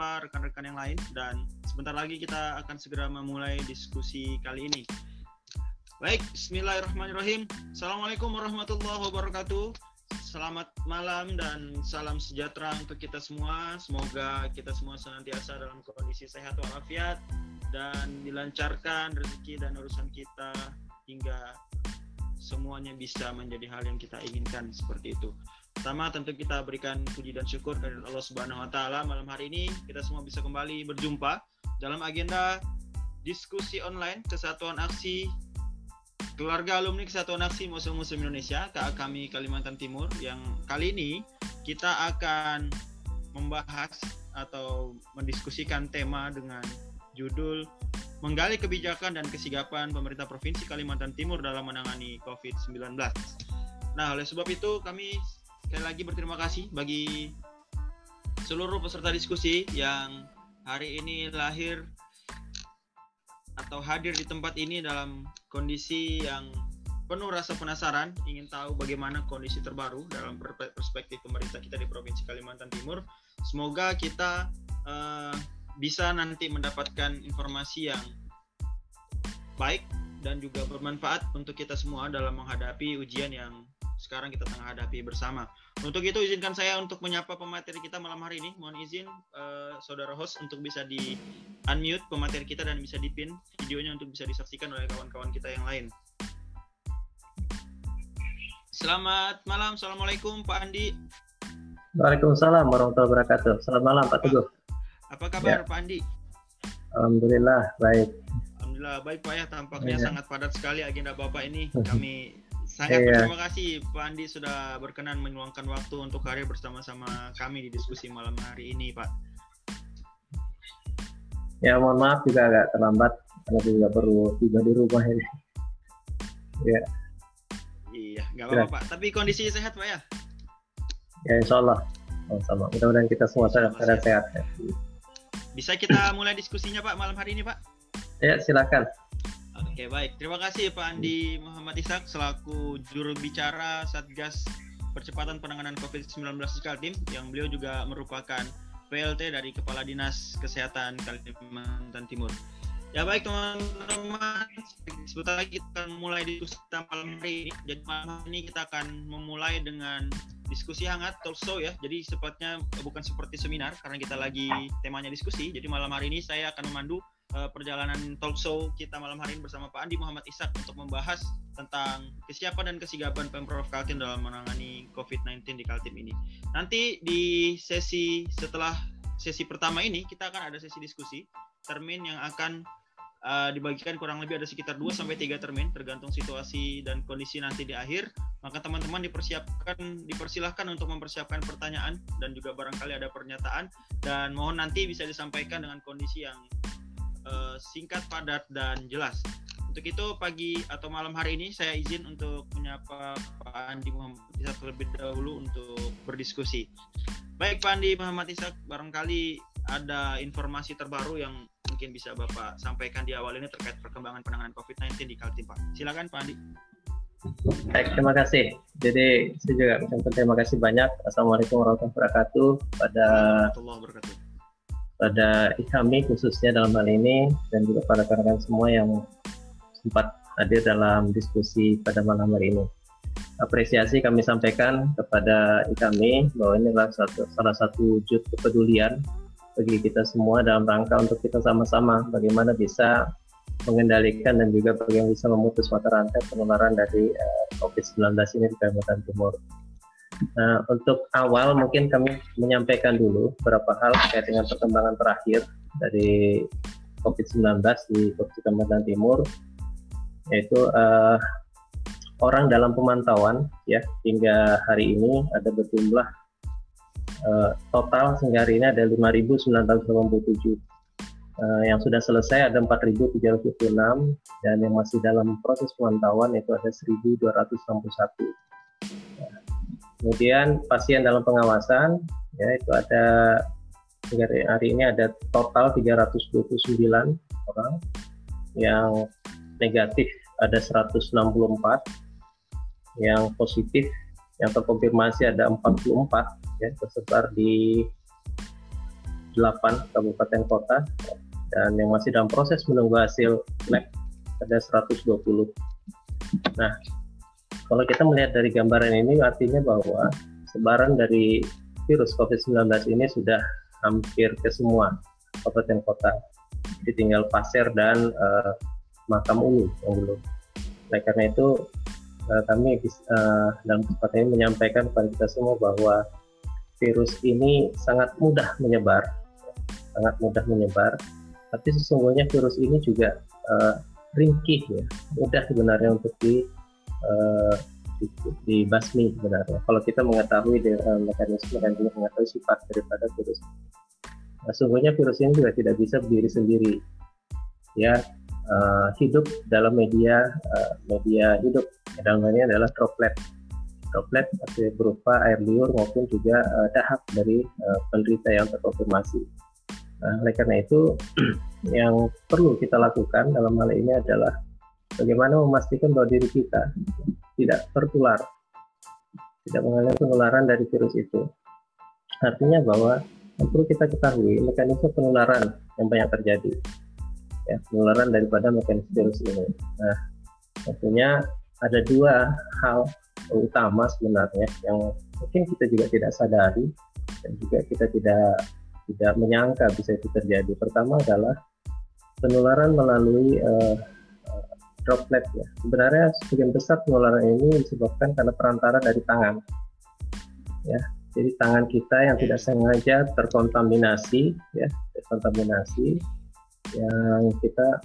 menyapa rekan-rekan yang lain dan sebentar lagi kita akan segera memulai diskusi kali ini. Baik, Bismillahirrahmanirrahim. Assalamualaikum warahmatullahi wabarakatuh. Selamat malam dan salam sejahtera untuk kita semua. Semoga kita semua senantiasa dalam kondisi sehat walafiat dan dilancarkan rezeki dan urusan kita hingga semuanya bisa menjadi hal yang kita inginkan seperti itu. Pertama tentu kita berikan puji dan syukur kepada Allah Subhanahu wa taala malam hari ini kita semua bisa kembali berjumpa dalam agenda diskusi online Kesatuan Aksi Keluarga Alumni Kesatuan Aksi Museum Muslim Indonesia KA kami Kalimantan Timur yang kali ini kita akan membahas atau mendiskusikan tema dengan judul menggali kebijakan dan kesigapan pemerintah Provinsi Kalimantan Timur dalam menangani COVID-19. Nah, oleh sebab itu kami sekali lagi berterima kasih bagi seluruh peserta diskusi yang hari ini lahir atau hadir di tempat ini dalam kondisi yang penuh rasa penasaran, ingin tahu bagaimana kondisi terbaru dalam perspektif pemerintah kita di Provinsi Kalimantan Timur. Semoga kita uh, bisa nanti mendapatkan informasi yang baik dan juga bermanfaat untuk kita semua dalam menghadapi ujian yang sekarang kita tengah hadapi bersama. Untuk itu izinkan saya untuk menyapa pemateri kita malam hari ini. Mohon izin uh, saudara host untuk bisa di unmute pemateri kita dan bisa dipin videonya untuk bisa disaksikan oleh kawan-kawan kita yang lain. Selamat malam, assalamualaikum Pak Andi. Waalaikumsalam warahmatullahi wabarakatuh. Selamat malam Pak Teguh. Apa kabar ya. Pak Andi? Alhamdulillah baik. Alhamdulillah baik Pak ya tampaknya ya. sangat padat sekali agenda Bapak ini. Kami Sangat iya. terima kasih Pak Andi sudah berkenan meluangkan waktu untuk hadir bersama-sama kami di diskusi malam hari ini, Pak. Ya, mohon maaf juga agak terlambat karena juga perlu tiba di rumah ini. Ya. Iya, nggak apa-apa. Pak. Tapi kondisi sehat, Pak ya? Ya, insya Allah. Sama. Mudah-mudahan kita semua sehat, sehat. sehat. Ya. Bisa kita mulai diskusinya, Pak, malam hari ini, Pak? Ya, silakan. Oke baik, terima kasih Pak Andi Muhammad Ishak selaku juru bicara Satgas Percepatan Penanganan COVID-19 di Kaltim yang beliau juga merupakan PLT dari Kepala Dinas Kesehatan Kalimantan Timur. Ya baik teman-teman, sebentar lagi kita akan mulai diskusi malam hari ini. Jadi malam ini kita akan memulai dengan diskusi hangat talk show ya. Jadi sepatnya bukan seperti seminar karena kita lagi temanya diskusi. Jadi malam hari ini saya akan memandu uh, perjalanan talk show kita malam hari ini bersama Pak Andi Muhammad Ishak untuk membahas tentang kesiapan dan kesigapan Pemprov Kaltim dalam menangani COVID-19 di Kaltim ini. Nanti di sesi setelah sesi pertama ini kita akan ada sesi diskusi termin yang akan uh, dibagikan kurang lebih ada sekitar 2 sampai 3 termin tergantung situasi dan kondisi nanti di akhir. Maka teman-teman dipersiapkan dipersilahkan untuk mempersiapkan pertanyaan dan juga barangkali ada pernyataan dan mohon nanti bisa disampaikan dengan kondisi yang uh, singkat, padat, dan jelas. Untuk itu pagi atau malam hari ini saya izin untuk menyapa Pak Andi Muhammad Ishak terlebih dahulu untuk berdiskusi. Baik Pak Andi Muhammad Ishak, barangkali ada informasi terbaru yang mungkin bisa Bapak sampaikan di awal ini terkait perkembangan penanganan COVID-19 di Kaltim Pak. Silakan Pak Andi. Baik, terima kasih. Jadi saya juga mengucapkan terima kasih banyak. Assalamualaikum warahmatullahi wabarakatuh pada warahmatullahi wabarakatuh pada kami khususnya dalam hal ini dan juga pada rekan-rekan semua yang sempat hadir dalam diskusi pada malam hari ini. Apresiasi kami sampaikan kepada kami bahwa ini adalah satu, salah satu wujud kepedulian bagi kita semua dalam rangka untuk kita sama-sama bagaimana bisa mengendalikan dan juga bagaimana bisa memutus mata rantai penularan dari uh, eh, COVID-19 ini di Kalimantan Timur. Nah, untuk awal mungkin kami menyampaikan dulu beberapa hal terkait dengan perkembangan terakhir dari COVID-19 di Provinsi Kalimantan Timur, yaitu uh, orang dalam pemantauan ya hingga hari ini ada berjumlah uh, total hingga hari ini ada 5.987 uh, yang sudah selesai ada 4.306 dan yang masih dalam proses pemantauan itu ada 1.261 Kemudian pasien dalam pengawasan ya itu ada hari, ini ada total 329 orang yang negatif ada 164 yang positif yang terkonfirmasi ada 44 ya tersebar di 8 8 kabupaten kota dan yang masih dalam proses menunggu hasil lab ada 120. Nah, kalau kita melihat dari gambaran ini artinya bahwa sebaran dari virus COVID-19 ini sudah hampir ke semua kabupaten kota. Jadi tinggal Pasir dan uh, Makam Ulu yang belum. Nah, karena itu uh, kami uh, dalam kesempatan ini menyampaikan kepada kita semua bahwa virus ini sangat mudah menyebar, sangat mudah menyebar. Tapi sesungguhnya virus ini juga uh, ringkih ya, mudah sebenarnya untuk di uh, dibasmi sebenarnya. Kalau kita mengetahui uh, mekanisme dan juga mengetahui sifat daripada virus. Nah, sungguhnya virus ini juga tidak bisa berdiri sendiri. Ya, uh, hidup dalam media uh, media hidup. Dalam ini adalah droplet. Droplet berupa air liur maupun juga uh, dahak dari uh, penderita yang terkonfirmasi. Nah, oleh karena itu yang perlu kita lakukan dalam hal ini adalah bagaimana memastikan bahwa diri kita tidak tertular, tidak mengalami penularan dari virus itu. Artinya bahwa yang perlu kita ketahui mekanisme penularan yang banyak terjadi, ya penularan daripada mekanisme virus ini. Nah, tentunya ada dua hal utama sebenarnya yang mungkin kita juga tidak sadari dan juga kita tidak tidak menyangka bisa itu terjadi. Pertama adalah penularan melalui uh, droplet ya. Sebenarnya sebagian besar penularan ini disebabkan karena perantara dari tangan. Ya, jadi tangan kita yang tidak sengaja terkontaminasi ya, terkontaminasi yang kita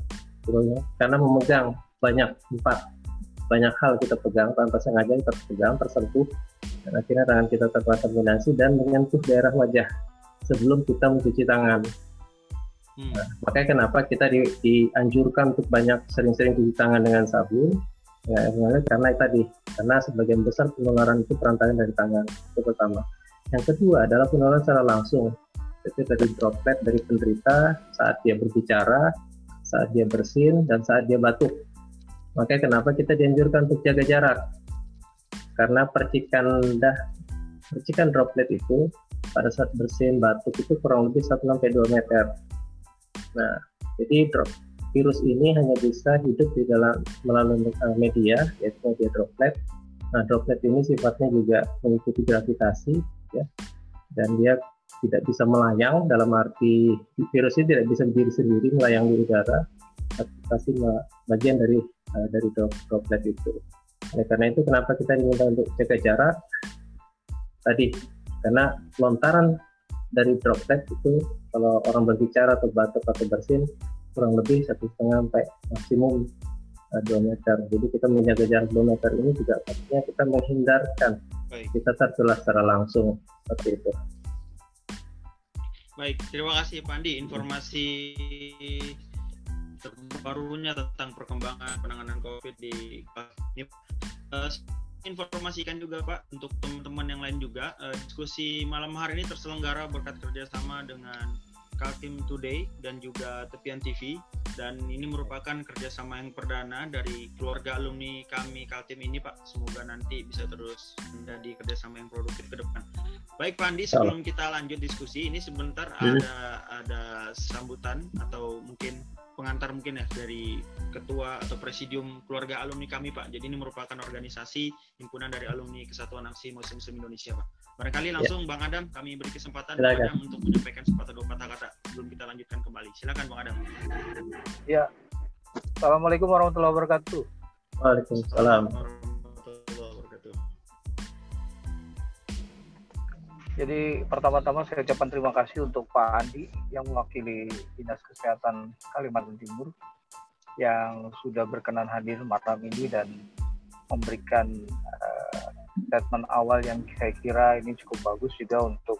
karena memegang banyak empat banyak hal kita pegang tanpa sengaja kita pegang tersentuh dan akhirnya tangan kita terkontaminasi dan menyentuh daerah wajah sebelum kita mencuci tangan Nah, makanya kenapa kita di, dianjurkan untuk banyak sering-sering cuci tangan dengan sabun? Ya, karena tadi karena sebagian besar penularan itu perantaran dari tangan itu pertama. Yang kedua adalah penularan secara langsung. Itu dari droplet dari penderita saat dia berbicara saat dia bersin dan saat dia batuk. Makanya kenapa kita dianjurkan untuk jaga jarak? Karena percikan dah percikan droplet itu pada saat bersin batuk itu kurang lebih 1 sampai 2 meter Nah, jadi virus ini hanya bisa hidup di dalam melalui eh, media yaitu media droplet. Nah, droplet ini sifatnya juga mengikuti gravitasi ya. Dan dia tidak bisa melayang dalam arti virus ini tidak bisa berdiri sendiri melayang di udara pasti bagian dari uh, dari droplet itu. Oleh karena itu kenapa kita diminta untuk jaga jarak tadi karena lontaran dari droplet itu kalau orang berbicara atau batuk atau bersin kurang lebih satu setengah sampai maksimum uh, dua meter. Jadi kita menjaga jarak dua meter ini juga artinya kita menghindarkan Baik. kita tertular secara langsung seperti itu. Baik, terima kasih Pak Andi informasi terbarunya tentang perkembangan penanganan COVID di uh, informasikan juga Pak untuk teman-teman yang lain juga. Uh, diskusi malam hari ini terselenggara berkat kerjasama dengan Kaltim Today dan juga Tepian TV dan ini merupakan kerjasama yang perdana dari keluarga alumni kami Kaltim ini Pak. Semoga nanti bisa terus menjadi kerjasama yang produktif ke depan. Baik Pak Andi sebelum kita lanjut diskusi ini sebentar hmm. ada ada sambutan atau mungkin pengantar mungkin ya dari ketua atau presidium keluarga alumni kami Pak. Jadi ini merupakan organisasi himpunan dari alumni Kesatuan Aksi Muslim Muslim Indonesia Pak. Barangkali ya. langsung ya. Bang Adam kami beri kesempatan Bang Adam untuk menyampaikan sepatah dua patah kata sebelum kita lanjutkan kembali. Silakan Bang Adam. Ya. Assalamualaikum warahmatullahi wabarakatuh. Waalaikumsalam. Jadi pertama-tama saya ucapkan terima kasih untuk Pak Andi yang mewakili Dinas Kesehatan Kalimantan Timur yang sudah berkenan hadir malam ini dan memberikan uh, statement awal yang saya kira ini cukup bagus juga untuk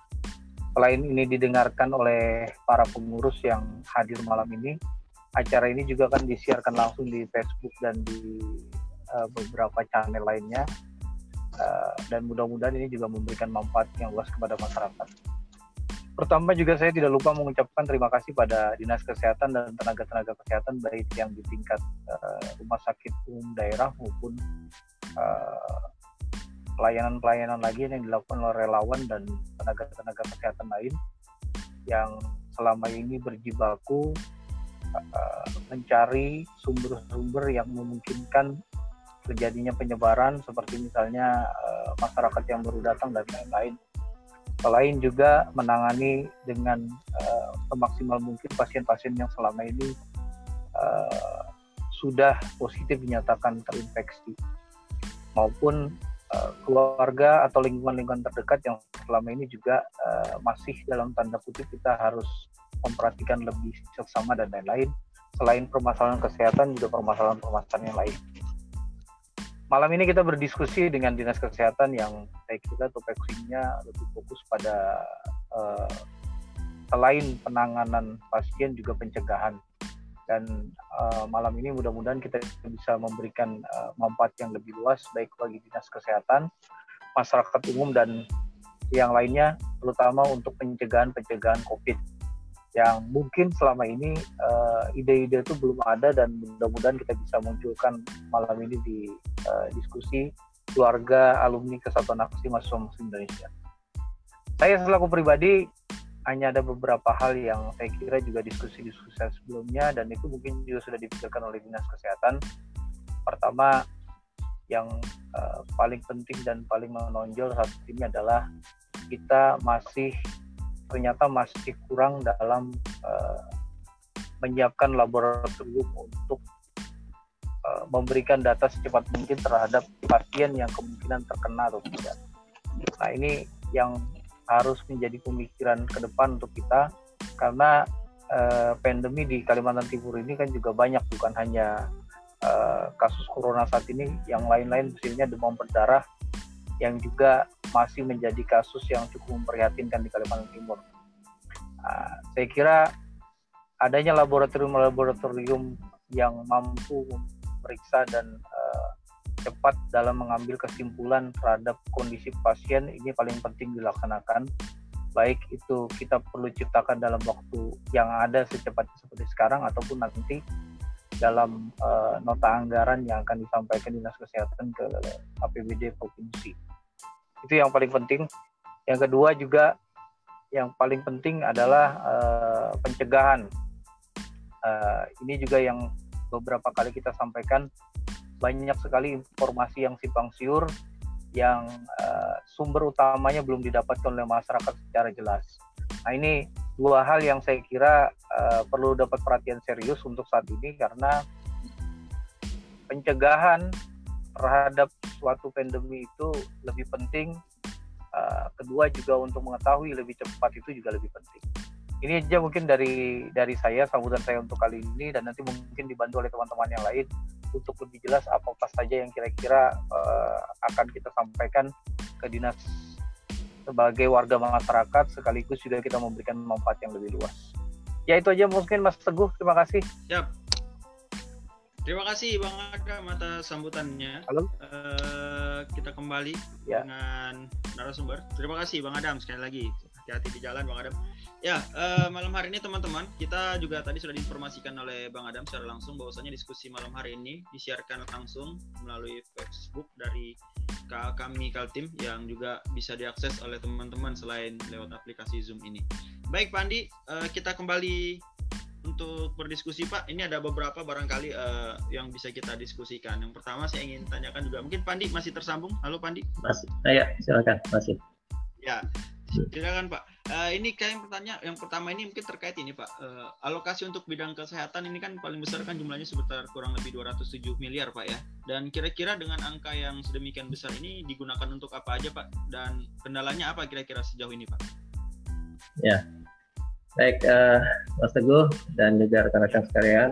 selain ini didengarkan oleh para pengurus yang hadir malam ini acara ini juga kan disiarkan langsung di Facebook dan di uh, beberapa channel lainnya Eh, dan mudah-mudahan ini juga memberikan manfaat yang luas kepada masyarakat. Pertama juga saya tidak lupa mengucapkan terima kasih pada Dinas Kesehatan dan tenaga-tenaga kesehatan baik yang di tingkat uh, rumah sakit umum daerah maupun uh, pelayanan-pelayanan lagi yang dilakukan oleh relawan dan tenaga-tenaga kesehatan lain yang selama ini berjibaku uh, mencari sumber-sumber yang memungkinkan terjadinya penyebaran seperti misalnya uh, masyarakat yang baru datang dan lain-lain. Selain juga menangani dengan uh, semaksimal mungkin pasien-pasien yang selama ini uh, sudah positif dinyatakan terinfeksi maupun keluarga atau lingkungan-lingkungan terdekat yang selama ini juga masih dalam tanda kutip kita harus memperhatikan lebih seksama dan lain-lain selain permasalahan kesehatan juga permasalahan-permasalahan yang lain. Malam ini kita berdiskusi dengan dinas kesehatan yang saya kira topeksinya lebih fokus pada uh, selain penanganan pasien juga pencegahan. Dan uh, malam ini mudah-mudahan kita bisa memberikan uh, manfaat yang lebih luas baik bagi dinas kesehatan, masyarakat umum dan yang lainnya terutama untuk pencegahan-pencegahan COVID yang mungkin selama ini uh, ide-ide itu belum ada dan mudah-mudahan kita bisa munculkan malam ini di uh, diskusi keluarga alumni Kesatuan Aksi Mahasiswa Indonesia. Saya selaku pribadi hanya ada beberapa hal yang saya kira juga diskusi-diskusi sebelumnya dan itu mungkin juga sudah dipikirkan oleh dinas kesehatan. Pertama, yang uh, paling penting dan paling menonjol saat ini adalah kita masih ternyata masih kurang dalam uh, menyiapkan laboratorium untuk uh, memberikan data secepat mungkin terhadap pasien yang kemungkinan terkena atau tidak. Nah ini yang harus menjadi pemikiran ke depan untuk kita karena uh, pandemi di Kalimantan Timur ini kan juga banyak bukan hanya uh, kasus corona saat ini yang lain-lain misalnya demam berdarah yang juga masih menjadi kasus yang cukup memprihatinkan di Kalimantan Timur. Uh, saya kira adanya laboratorium-laboratorium yang mampu memeriksa dan uh, cepat dalam mengambil kesimpulan terhadap kondisi pasien ini paling penting dilaksanakan baik itu kita perlu ciptakan dalam waktu yang ada secepatnya seperti sekarang ataupun nanti dalam uh, nota anggaran yang akan disampaikan dinas kesehatan ke APBD provinsi. Itu yang paling penting. Yang kedua juga yang paling penting adalah uh, pencegahan. Uh, ini juga yang beberapa kali kita sampaikan banyak sekali informasi yang simpang siur yang uh, sumber utamanya belum didapatkan oleh masyarakat secara jelas. Nah ini dua hal yang saya kira uh, perlu dapat perhatian serius untuk saat ini karena pencegahan terhadap suatu pandemi itu lebih penting. Uh, kedua juga untuk mengetahui lebih cepat itu juga lebih penting. Ini aja mungkin dari dari saya sambutan saya untuk kali ini dan nanti mungkin dibantu oleh teman-teman yang lain untuk lebih jelas apa apa saja yang kira-kira uh, akan kita sampaikan ke dinas sebagai warga masyarakat sekaligus juga kita memberikan manfaat yang lebih luas. Ya itu aja mungkin Mas Teguh, terima kasih. Siap. Terima kasih Bang Adam atas sambutannya. Halo. Uh, kita kembali ya. dengan narasumber. Terima kasih Bang Adam sekali lagi. Hati-hati di jalan Bang Adam. Ya, uh, malam hari ini teman-teman, kita juga tadi sudah diinformasikan oleh Bang Adam secara langsung bahwasanya diskusi malam hari ini disiarkan langsung melalui Facebook dari kami Kaltim yang juga bisa diakses oleh teman-teman selain lewat aplikasi Zoom ini. Baik Pandi, uh, kita kembali untuk berdiskusi Pak. Ini ada beberapa barangkali uh, yang bisa kita diskusikan. Yang pertama saya ingin tanyakan juga, mungkin Pandi masih tersambung? Halo Pandi. Masih. Ya, silakan. Masih. Ya, silakan Pak. Uh, ini kayak yang pertanyaan yang pertama ini mungkin terkait ini Pak. Uh, alokasi untuk bidang kesehatan ini kan paling besar kan jumlahnya sekitar kurang lebih 207 miliar Pak ya. Dan kira-kira dengan angka yang sedemikian besar ini digunakan untuk apa aja Pak? Dan kendalanya apa kira-kira sejauh ini Pak? Ya. Baik uh, Mas Teguh dan juga rekan-rekan sekalian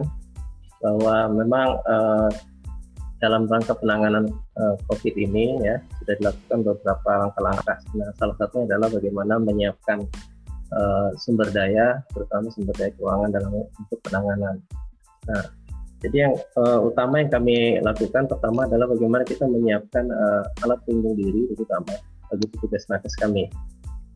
bahwa memang uh, dalam rangka penanganan uh, COVID ini ya sudah dilakukan beberapa langkah-langkah. Nah, salah satunya adalah bagaimana menyiapkan uh, sumber daya, terutama sumber daya keuangan dalam untuk penanganan. Nah, jadi yang uh, utama yang kami lakukan pertama adalah bagaimana kita menyiapkan uh, alat pelindung diri terutama bagi petugas nakes kami.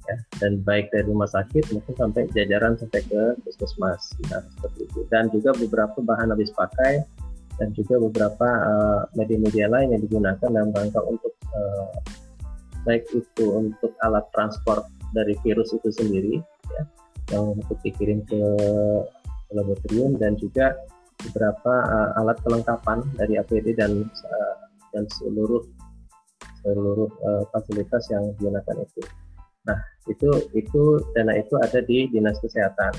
Ya, dan baik dari rumah sakit maupun sampai jajaran sampai ke puskesmas nah, seperti itu dan juga beberapa bahan habis pakai dan juga beberapa eh, media-media uh, lain yang digunakan dalam rangka untuk uh, baik itu untuk alat transport dari virus itu sendiri ya, yang untuk dikirim ke laboratorium dan juga beberapa uh, alat kelengkapan dari APD dan uh, dan seluruh seluruh uh, fasilitas yang digunakan itu. Nah, itu itu dana itu ada di dinas kesehatan.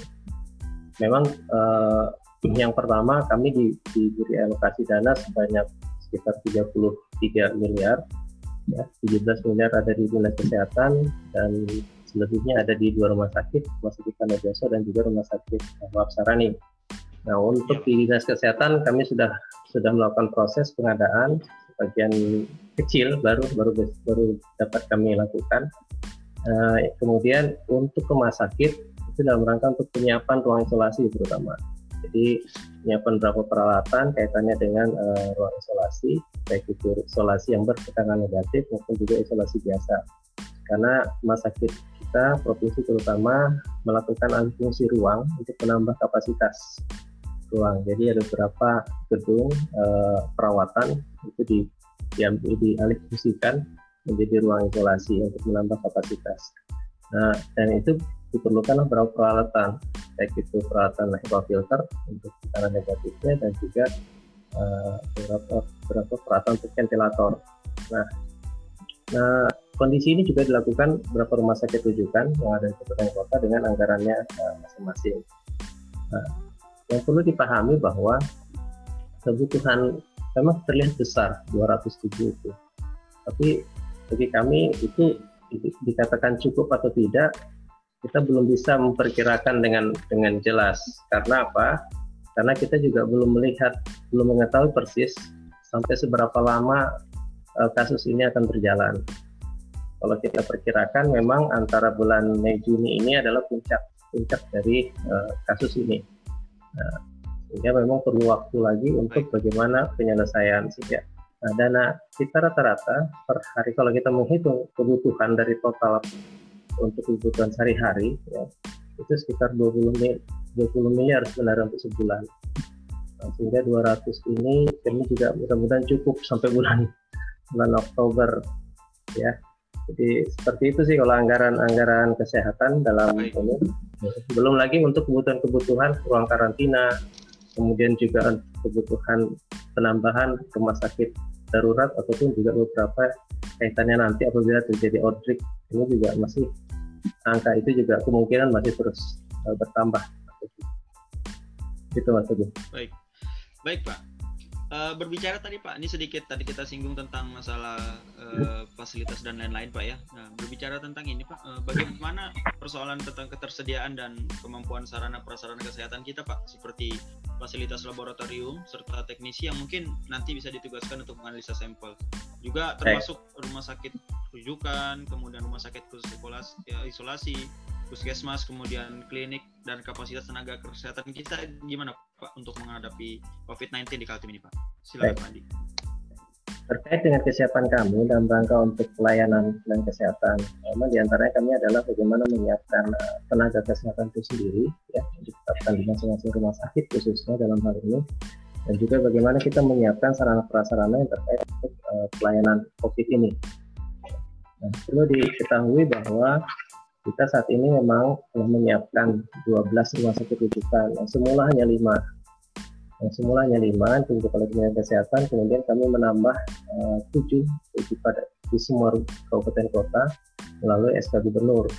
Memang uh, yang pertama kami di, diberi alokasi dana sebanyak sekitar 33 miliar, ya 17 miliar ada di dinas kesehatan dan selebihnya ada di dua rumah sakit, rumah sakit Kanajaso dan juga rumah sakit Wahab Sarani. Nah untuk di dinas kesehatan kami sudah sudah melakukan proses pengadaan sebagian kecil baru baru baru dapat kami lakukan. Uh, kemudian untuk rumah sakit itu dalam rangka untuk penyiapan ruang isolasi terutama. Jadi penyiapan beberapa peralatan kaitannya dengan uh, ruang isolasi, baik itu isolasi yang bertekanan negatif maupun juga isolasi biasa. Karena rumah sakit kita provinsi terutama melakukan alih ruang untuk menambah kapasitas ruang. Jadi ada beberapa gedung eh, perawatan itu di diambil dialih fungsikan menjadi ruang isolasi untuk menambah kapasitas. Nah, dan itu diperlukan beberapa peralatan, baik itu peralatan HEPA filter untuk tekanan negatifnya dan juga uh, beberapa, peralatan untuk ventilator. Nah, nah Kondisi ini juga dilakukan beberapa rumah sakit rujukan yang ada di kabupaten kota dengan anggarannya eh, masing-masing. Nah, yang perlu dipahami bahwa kebutuhan memang terlihat besar 207 itu. Tapi bagi kami itu dikatakan cukup atau tidak kita belum bisa memperkirakan dengan dengan jelas karena apa? Karena kita juga belum melihat, belum mengetahui persis sampai seberapa lama uh, kasus ini akan berjalan kalau kita perkirakan memang antara bulan Mei Juni ini adalah puncak puncak dari uh, kasus ini. Nah, sehingga memang perlu waktu lagi untuk bagaimana penyelesaian sehingga nah, dana kita rata-rata per hari kalau kita menghitung kebutuhan dari total untuk kebutuhan sehari-hari ya, itu sekitar 20 mil 20 miliar sebenarnya untuk sebulan. Nah, sehingga 200 ini kami juga mudah-mudahan cukup sampai bulan bulan Oktober ya jadi seperti itu sih kalau anggaran-anggaran kesehatan dalam ini. Belum lagi untuk kebutuhan-kebutuhan ruang karantina, kemudian juga kebutuhan penambahan rumah sakit darurat ataupun juga beberapa kaitannya nanti apabila terjadi outbreak ini juga masih angka itu juga kemungkinan masih terus uh, bertambah. Itu Mas Baik, baik Pak. Uh, berbicara tadi Pak, ini sedikit tadi kita singgung tentang masalah uh, fasilitas dan lain-lain Pak ya. Nah, berbicara tentang ini Pak, uh, bagaimana persoalan tentang ketersediaan dan kemampuan sarana prasarana kesehatan kita Pak, seperti fasilitas laboratorium serta teknisi yang mungkin nanti bisa ditugaskan untuk menganalisa sampel. Juga termasuk rumah sakit rujukan, kemudian rumah sakit khusus isolasi, ya, isolasi puskesmas, kemudian klinik dan kapasitas tenaga kesehatan kita gimana Pak untuk menghadapi COVID-19 di Kaltim ini Pak? Silakan Pak Andi. Terkait dengan kesiapan kami dalam rangka untuk pelayanan dan kesehatan, memang di antaranya kami adalah bagaimana menyiapkan eh, tenaga kesehatan itu sendiri, ya, ditetapkan di masing-masing rumah sakit khususnya dalam hal ini, dan juga bagaimana kita menyiapkan sarana prasarana yang terkait untuk uh, pelayanan COVID ini. Nah, perlu diketahui bahwa kita saat ini memang telah menyiapkan 12 rumah sakit rujukan yang semula hanya lima yang semula hanya lima untuk kementerian kesehatan kemudian kami menambah eh, tujuh uh, pada di semua kabupaten kota melalui SK Gubernur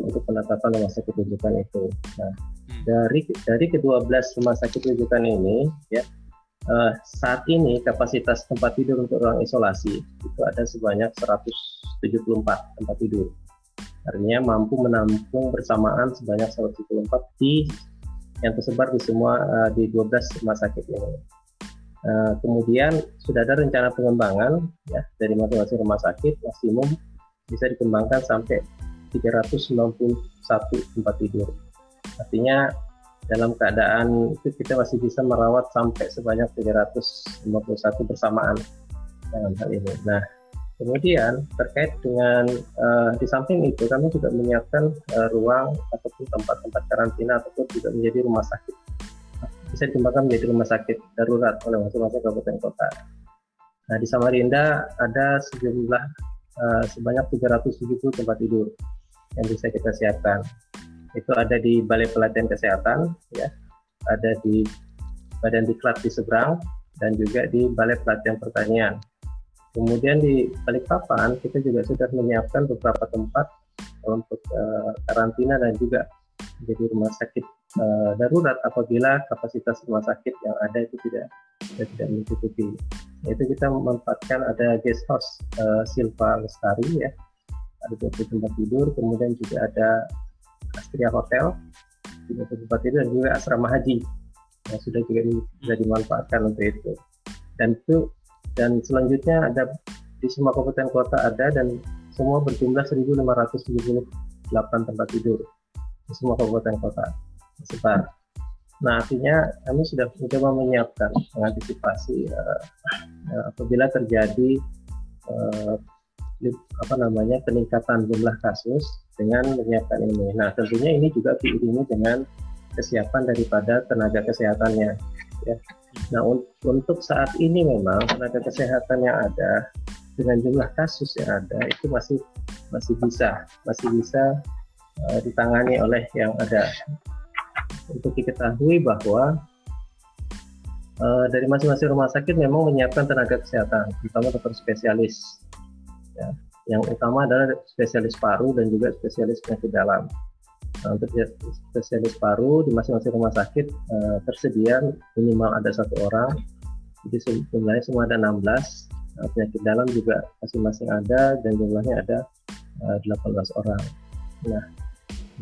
untuk penetapan rumah sakit rujukan itu. Nah, hmm. dari dari kedua belas rumah sakit rujukan ini, ya uh, saat ini kapasitas tempat tidur untuk ruang isolasi itu ada sebanyak 174 tempat tidur artinya mampu menampung bersamaan sebanyak 174 di yang tersebar di semua uh, di 12 rumah sakit ini. Uh, kemudian sudah ada rencana pengembangan ya dari masing-masing rumah sakit maksimum bisa dikembangkan sampai 391 tempat tidur. Artinya dalam keadaan itu kita masih bisa merawat sampai sebanyak 351 bersamaan dalam hal ini. Nah, Kemudian terkait dengan uh, di samping itu kami juga menyiapkan uh, ruang ataupun tempat-tempat karantina ataupun juga menjadi rumah sakit bisa dikembangkan menjadi rumah sakit darurat oleh masing-masing kabupaten kota. Nah di Samarinda ada sejumlah uh, sebanyak 370 tempat tidur yang bisa kita siapkan. itu ada di Balai Pelatihan Kesehatan, ya, ada di Badan Diklat di seberang, dan juga di Balai Pelatihan Pertanian. Kemudian di Balikpapan kita juga sudah menyiapkan beberapa tempat untuk uh, karantina dan juga jadi rumah sakit uh, darurat apabila kapasitas rumah sakit yang ada itu tidak tidak mencukupi. Itu kita memanfaatkan ada guest house uh, Silva Lestari ya, ada 20 tempat tidur, kemudian juga ada Astria Hotel, 30 tempat tidur dan juga asrama haji yang sudah juga bisa dimanfaatkan untuk itu. Dan itu dan selanjutnya ada di semua kabupaten kota ada dan semua berjumlah 1.578 tempat tidur di semua kabupaten kota tersebar. Nah artinya kami sudah mencoba menyiapkan mengantisipasi uh, uh, apabila terjadi uh, apa namanya peningkatan jumlah kasus dengan menyiapkan ini. Nah tentunya ini juga diiringi dengan kesiapan daripada tenaga kesehatannya. Ya. Nah un untuk saat ini memang tenaga kesehatan yang ada dengan jumlah kasus yang ada itu masih masih bisa masih bisa uh, ditangani oleh yang ada. Untuk diketahui bahwa uh, dari masing-masing rumah sakit memang menyiapkan tenaga kesehatan, terutama dokter spesialis. Ya. Yang utama adalah spesialis paru dan juga spesialis penyakit dalam. Untuk spesialis paru di masing-masing rumah sakit uh, tersedia minimal ada satu orang. Jadi jumlahnya semua ada 16. Nah, penyakit dalam juga masing-masing ada dan jumlahnya ada uh, eh, 18 orang. Nah,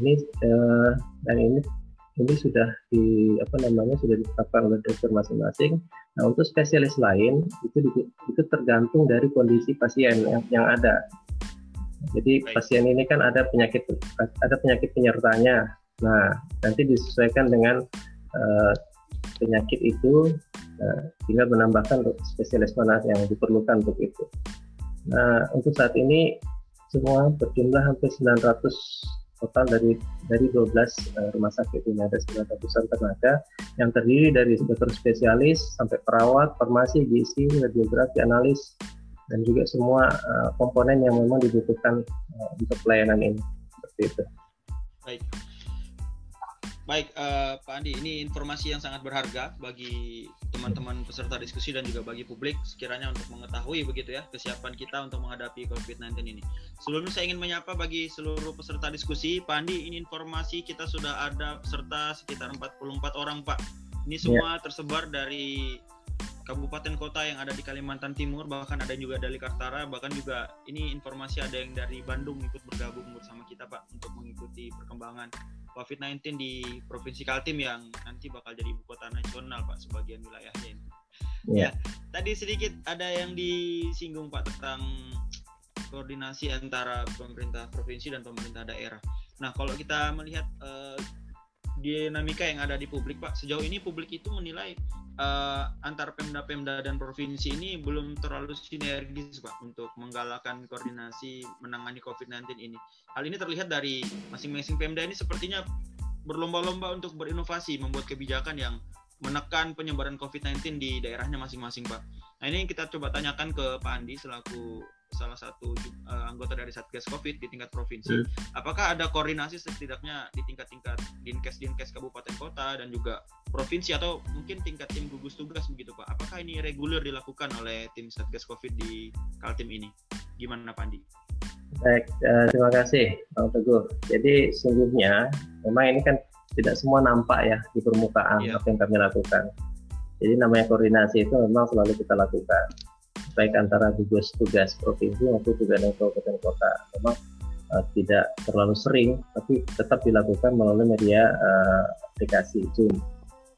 ini uh, dan ini ini sudah di apa namanya sudah ditetapkan oleh dokter masing-masing. Nah, untuk spesialis lain itu itu tergantung dari kondisi pasien yang, yang ada. Jadi Baik. pasien ini kan ada penyakit ada penyakit penyertanya. Nah, nanti disesuaikan dengan uh, penyakit itu uh, tinggal menambahkan spesialis mana yang diperlukan untuk itu. Nah, untuk saat ini semua berjumlah hampir 900 total dari dari 12 uh, eh, rumah sakit ini ada 900-an tenaga yang terdiri dari dokter spesialis sampai perawat, farmasi, gizi, radiografi, analis, dan juga semua uh, komponen yang memang dibutuhkan uh, untuk pelayanan ini seperti itu. Baik, baik uh, Pak Andi, ini informasi yang sangat berharga bagi teman-teman peserta diskusi dan juga bagi publik sekiranya untuk mengetahui begitu ya kesiapan kita untuk menghadapi COVID-19 ini. Sebelumnya saya ingin menyapa bagi seluruh peserta diskusi, Pak Andi, ini informasi kita sudah ada peserta sekitar 44 orang Pak. Ini semua ya. tersebar dari kabupaten kota yang ada di Kalimantan Timur bahkan ada juga dari Kartara bahkan juga ini informasi ada yang dari Bandung ikut bergabung bersama kita Pak untuk mengikuti perkembangan COVID-19 di Provinsi Kaltim yang nanti bakal jadi ibu kota nasional Pak sebagian wilayahnya ini. Yeah. Ya, tadi sedikit ada yang disinggung Pak tentang koordinasi antara pemerintah provinsi dan pemerintah daerah. Nah, kalau kita melihat uh, dinamika yang ada di publik Pak. Sejauh ini publik itu menilai uh, antar Pemda-Pemda dan provinsi ini belum terlalu sinergis Pak untuk menggalakkan koordinasi menangani COVID-19 ini. Hal ini terlihat dari masing-masing Pemda ini sepertinya berlomba-lomba untuk berinovasi membuat kebijakan yang menekan penyebaran COVID-19 di daerahnya masing-masing Pak. Nah ini kita coba tanyakan ke Pak Andi selaku salah satu uh, anggota dari Satgas Covid di tingkat provinsi. Hmm. Apakah ada koordinasi setidaknya di tingkat-tingkat dinkes dinkes kabupaten kota dan juga provinsi atau mungkin tingkat tim gugus tugas begitu Pak? Apakah ini reguler dilakukan oleh tim Satgas Covid di Kaltim ini? Gimana Pak Andi? Baik, uh, terima kasih Bang Teguh. Jadi sungguhnya memang ini kan tidak semua nampak ya di permukaan yeah. apa yang kami lakukan. Jadi namanya koordinasi itu memang selalu kita lakukan baik antara gugus tugas provinsi maupun dengan kabupaten kota memang uh, tidak terlalu sering tapi tetap dilakukan melalui media uh, aplikasi Zoom.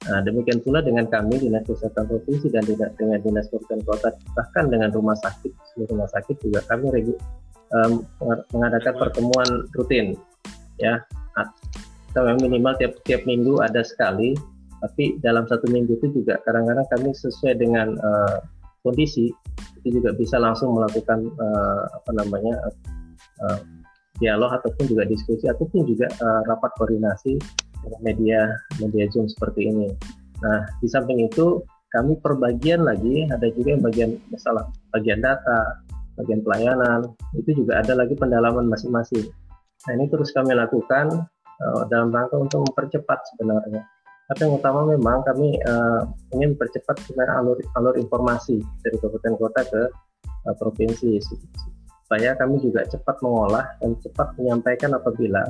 Nah, demikian pula dengan kami dinas kesehatan provinsi dan dengan, dengan dinas kabupaten kota bahkan dengan rumah sakit seluruh rumah sakit juga kami regu, um, mengadakan pertemuan rutin ya kita minimal tiap tiap minggu ada sekali tapi dalam satu minggu itu juga kadang-kadang kami sesuai dengan uh, kondisi itu juga bisa langsung melakukan uh, apa namanya uh, dialog ataupun juga diskusi ataupun juga uh, rapat koordinasi dengan media media Zoom seperti ini. Nah, di samping itu kami perbagian lagi ada juga yang bagian masalah bagian data, bagian pelayanan, itu juga ada lagi pendalaman masing-masing. Nah, ini terus kami lakukan uh, dalam rangka untuk mempercepat sebenarnya. Tapi yang utama memang kami uh, ingin mempercepat sebenarnya alur alur informasi dari kabupaten kota ke uh, provinsi supaya kami juga cepat mengolah dan cepat menyampaikan apabila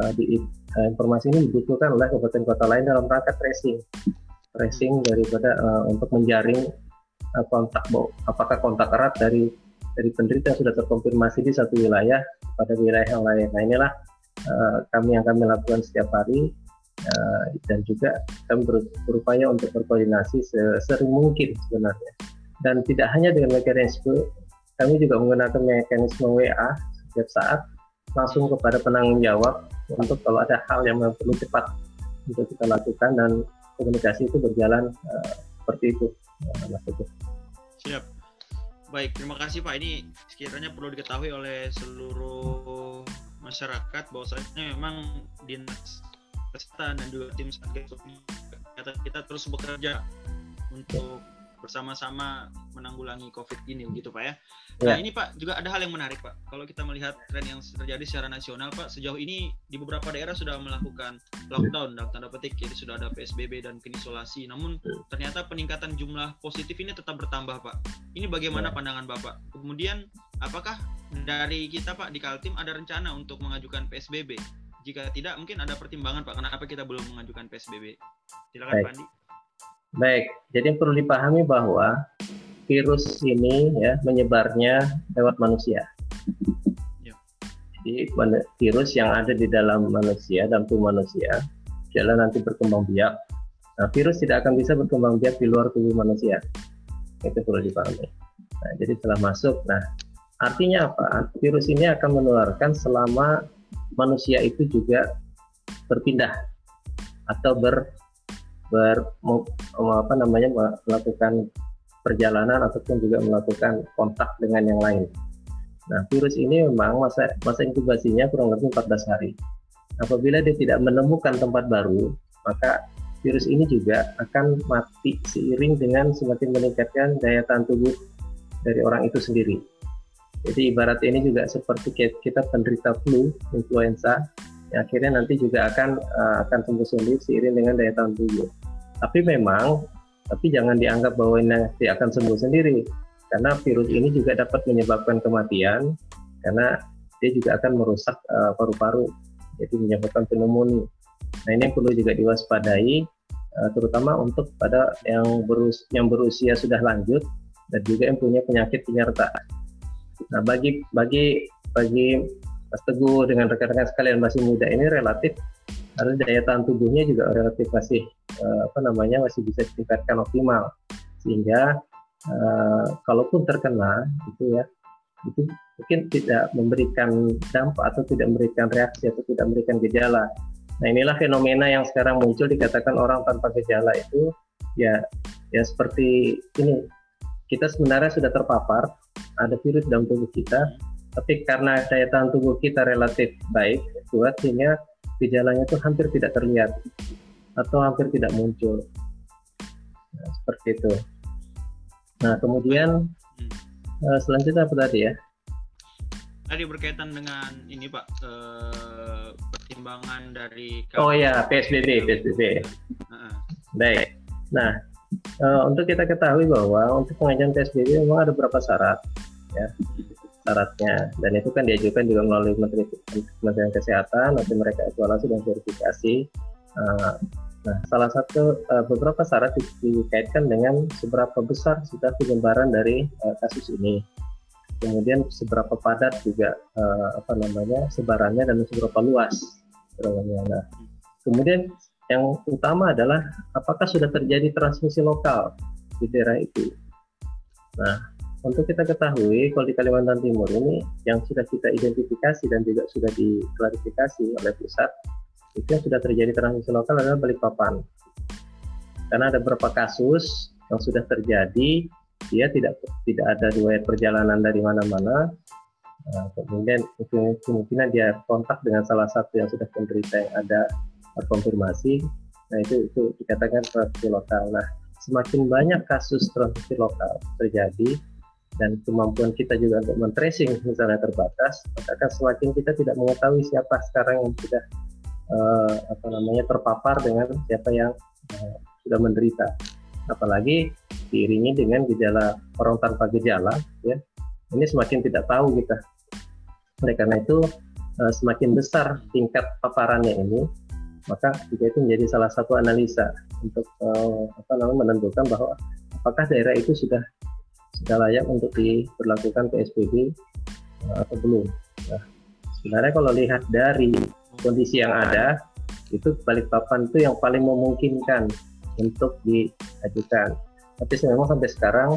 uh, di, uh, informasi ini dibutuhkan oleh kabupaten kota lain dalam rangka tracing. Tracing daripada uh, untuk menjaring uh, kontak apakah kontak erat dari dari penderita yang sudah terkonfirmasi di satu wilayah pada wilayah yang lain. Nah inilah uh, kami yang kami lakukan setiap hari uh, dan juga kami ber, berupaya untuk berkoordinasi sesering mungkin sebenarnya. Dan tidak hanya dengan mekanisme, kami juga menggunakan mekanisme WA setiap saat langsung kepada penanggung jawab untuk kalau ada hal yang perlu cepat untuk kita lakukan dan komunikasi itu berjalan uh, seperti itu uh. Siap. Baik, terima kasih Pak. Ini sekiranya perlu diketahui oleh seluruh masyarakat bahwasanya memang dinas kesehatan dan juga tim satgas kita terus bekerja untuk bersama-sama menanggulangi COVID ini begitu Pak ya. Nah ya. ini Pak juga ada hal yang menarik Pak. Kalau kita melihat tren yang terjadi secara nasional Pak, sejauh ini di beberapa daerah sudah melakukan lockdown dalam tanda petik, jadi sudah ada PSBB dan isolasi. Namun ternyata peningkatan jumlah positif ini tetap bertambah Pak. Ini bagaimana ya. pandangan Bapak? Kemudian apakah dari kita Pak di Kaltim ada rencana untuk mengajukan PSBB? Jika tidak, mungkin ada pertimbangan Pak, kenapa kita belum mengajukan PSBB? Silakan Pak Andi. Baik, jadi yang perlu dipahami bahwa virus ini ya menyebarnya lewat manusia. Ya. Jadi virus yang ada di dalam manusia, dalam tubuh manusia, jalan nanti berkembang biak. Nah, virus tidak akan bisa berkembang biak di luar tubuh manusia. Itu perlu dipahami. Nah, jadi setelah masuk, nah artinya apa? Virus ini akan menularkan selama manusia itu juga berpindah atau ber ber apa namanya melakukan perjalanan ataupun juga melakukan kontak dengan yang lain. Nah, virus ini memang masa masa inkubasinya kurang lebih 14 hari. Apabila dia tidak menemukan tempat baru, maka virus ini juga akan mati seiring dengan semakin meningkatkan daya tahan tubuh dari orang itu sendiri. Jadi ibarat ini juga seperti kita penderita flu, influenza, yang akhirnya nanti juga akan uh, akan sembuh sendiri seiring dengan daya tahan tubuh. Tapi memang, tapi jangan dianggap bahwa ini nanti akan sembuh sendiri, karena virus ini juga dapat menyebabkan kematian, karena dia juga akan merusak uh, paru-paru, jadi menyebabkan pneumonia. Nah ini perlu juga diwaspadai, uh, terutama untuk pada yang, berus yang berusia sudah lanjut dan juga yang punya penyakit penyerta. Nah bagi bagi bagi Mas Teguh dengan rekan-rekan sekalian masih muda ini relatif karena daya tahan tubuhnya juga relatif masih uh, apa namanya masih bisa ditingkatkan optimal sehingga uh, kalaupun terkena itu ya itu mungkin tidak memberikan dampak atau tidak memberikan reaksi atau tidak memberikan gejala. Nah inilah fenomena yang sekarang muncul dikatakan orang tanpa gejala itu ya ya seperti ini kita sebenarnya sudah terpapar ada virus dalam tubuh kita tapi karena daya tahan tubuh kita relatif baik kuat sehingga gejalanya itu hampir tidak terlihat atau hampir tidak muncul. Nah, seperti itu. Nah, kemudian hmm. uh, selanjutnya apa tadi ya? Tadi berkaitan dengan ini Pak, uh, pertimbangan dari Oh ya, PSBB, PSBB. Baik. Nah, uh, untuk kita ketahui bahwa untuk pengajuan PSBB memang ada beberapa syarat ya. Syaratnya dan itu kan diajukan juga melalui Menteri Kementerian Kesehatan nanti mereka evaluasi dan verifikasi. Uh, nah salah satu uh, beberapa syarat di, dikaitkan dengan seberapa besar sudah penyebaran dari uh, kasus ini. Kemudian seberapa padat juga uh, apa namanya sebarannya dan seberapa luas nah kemudian yang utama adalah apakah sudah terjadi transmisi lokal di daerah itu. Nah untuk kita ketahui kalau di Kalimantan Timur ini yang sudah kita identifikasi dan juga sudah diklarifikasi oleh pusat itu yang sudah terjadi transmisi lokal adalah Balikpapan. Karena ada beberapa kasus yang sudah terjadi dia tidak tidak ada riwayat perjalanan dari mana-mana. Nah, kemudian kemungkinan dia kontak dengan salah satu yang sudah penderita yang ada terkonfirmasi nah itu itu dikatakan transmisi lokal nah semakin banyak kasus transmisi lokal terjadi dan kemampuan kita juga untuk men-tracing misalnya terbatas, maka akan semakin kita tidak mengetahui siapa sekarang yang sudah uh, apa namanya terpapar dengan siapa yang uh, sudah menderita. Apalagi diiringi dengan gejala orang tanpa gejala, ya ini semakin tidak tahu kita. Oleh karena itu uh, semakin besar tingkat paparannya ini, maka juga itu menjadi salah satu analisa untuk uh, apa namanya menentukan bahwa apakah daerah itu sudah sudah layak untuk diberlakukan PSBB uh, atau belum. Nah, sebenarnya kalau lihat dari kondisi yang ada itu Balikpapan itu yang paling memungkinkan untuk diajukan. Tapi memang sampai sekarang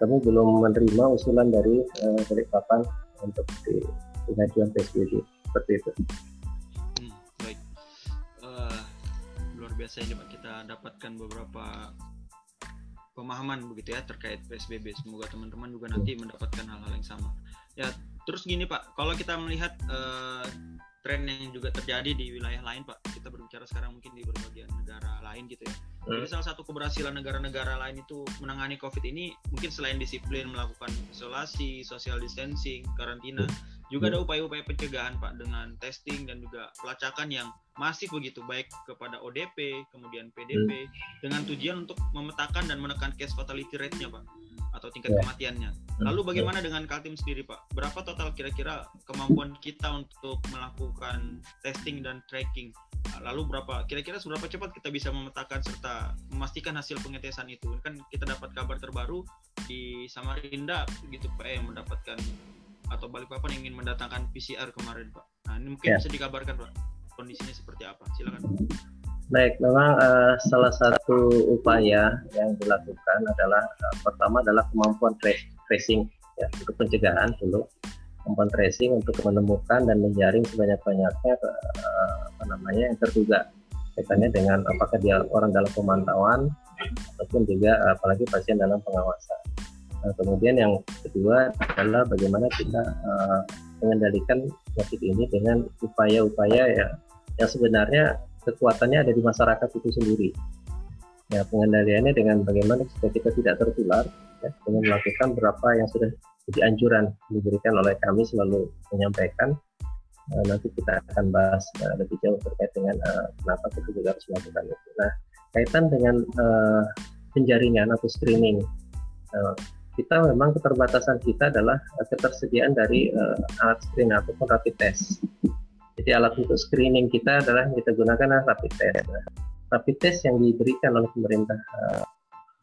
kami belum menerima usulan dari uh, Balikpapan untuk di pengajuan PSBB seperti itu. Luar biasa ini Pak kita dapatkan beberapa pemahaman begitu ya terkait PSBB. Semoga teman-teman juga nanti mendapatkan hal-hal yang sama. Ya terus gini Pak, kalau kita melihat uh, tren yang juga terjadi di wilayah lain Pak. Kita berbicara sekarang mungkin di berbagai negara lain gitu ya. Hmm. Jadi salah satu keberhasilan negara-negara lain itu menangani COVID ini mungkin selain disiplin melakukan isolasi, social distancing, karantina, juga ada hmm. upaya-upaya pencegahan Pak dengan testing dan juga pelacakan yang masif begitu baik kepada ODP, kemudian PDP hmm. dengan tujuan untuk memetakan dan menekan case fatality rate-nya Pak atau tingkat yeah. kematiannya. Hmm. Lalu bagaimana dengan Kaltim sendiri Pak? Berapa total kira-kira kemampuan kita untuk melakukan testing dan tracking? Lalu berapa kira-kira seberapa cepat kita bisa memetakan serta memastikan hasil pengetesan itu? Kan kita dapat kabar terbaru di Samarinda gitu Pak yang mendapatkan atau Balikpapan yang ingin mendatangkan PCR kemarin Pak. Nah ini mungkin yeah. bisa dikabarkan Pak kondisinya seperti apa? Silakan. Baik, memang uh, salah satu upaya yang dilakukan adalah uh, pertama adalah kemampuan tracing ya untuk pencegahan dulu kemampuan tracing untuk menemukan dan menjaring sebanyak-banyaknya uh, apa namanya yang terduga kaitannya dengan apakah dia orang dalam pemantauan ataupun juga apalagi pasien dalam pengawasan. Nah, kemudian yang kedua adalah bagaimana kita uh, mengendalikan penyakit ini dengan upaya-upaya ya yang sebenarnya kekuatannya ada di masyarakat itu sendiri. Ya, pengendaliannya dengan bagaimana supaya kita tidak tertular ya, dengan melakukan berapa yang sudah jadi anjuran diberikan oleh kami selalu menyampaikan uh, nanti kita akan bahas uh, lebih jauh terkait dengan uh, kenapa kita juga harus melakukan itu. Nah, kaitan dengan uh, penjaringan atau screening, uh, kita memang keterbatasan kita adalah ketersediaan dari uh, alat screening ataupun rapid test. Jadi alat untuk screening kita adalah yang kita gunakan adalah rapid test. Nah, rapid test yang diberikan oleh pemerintah uh,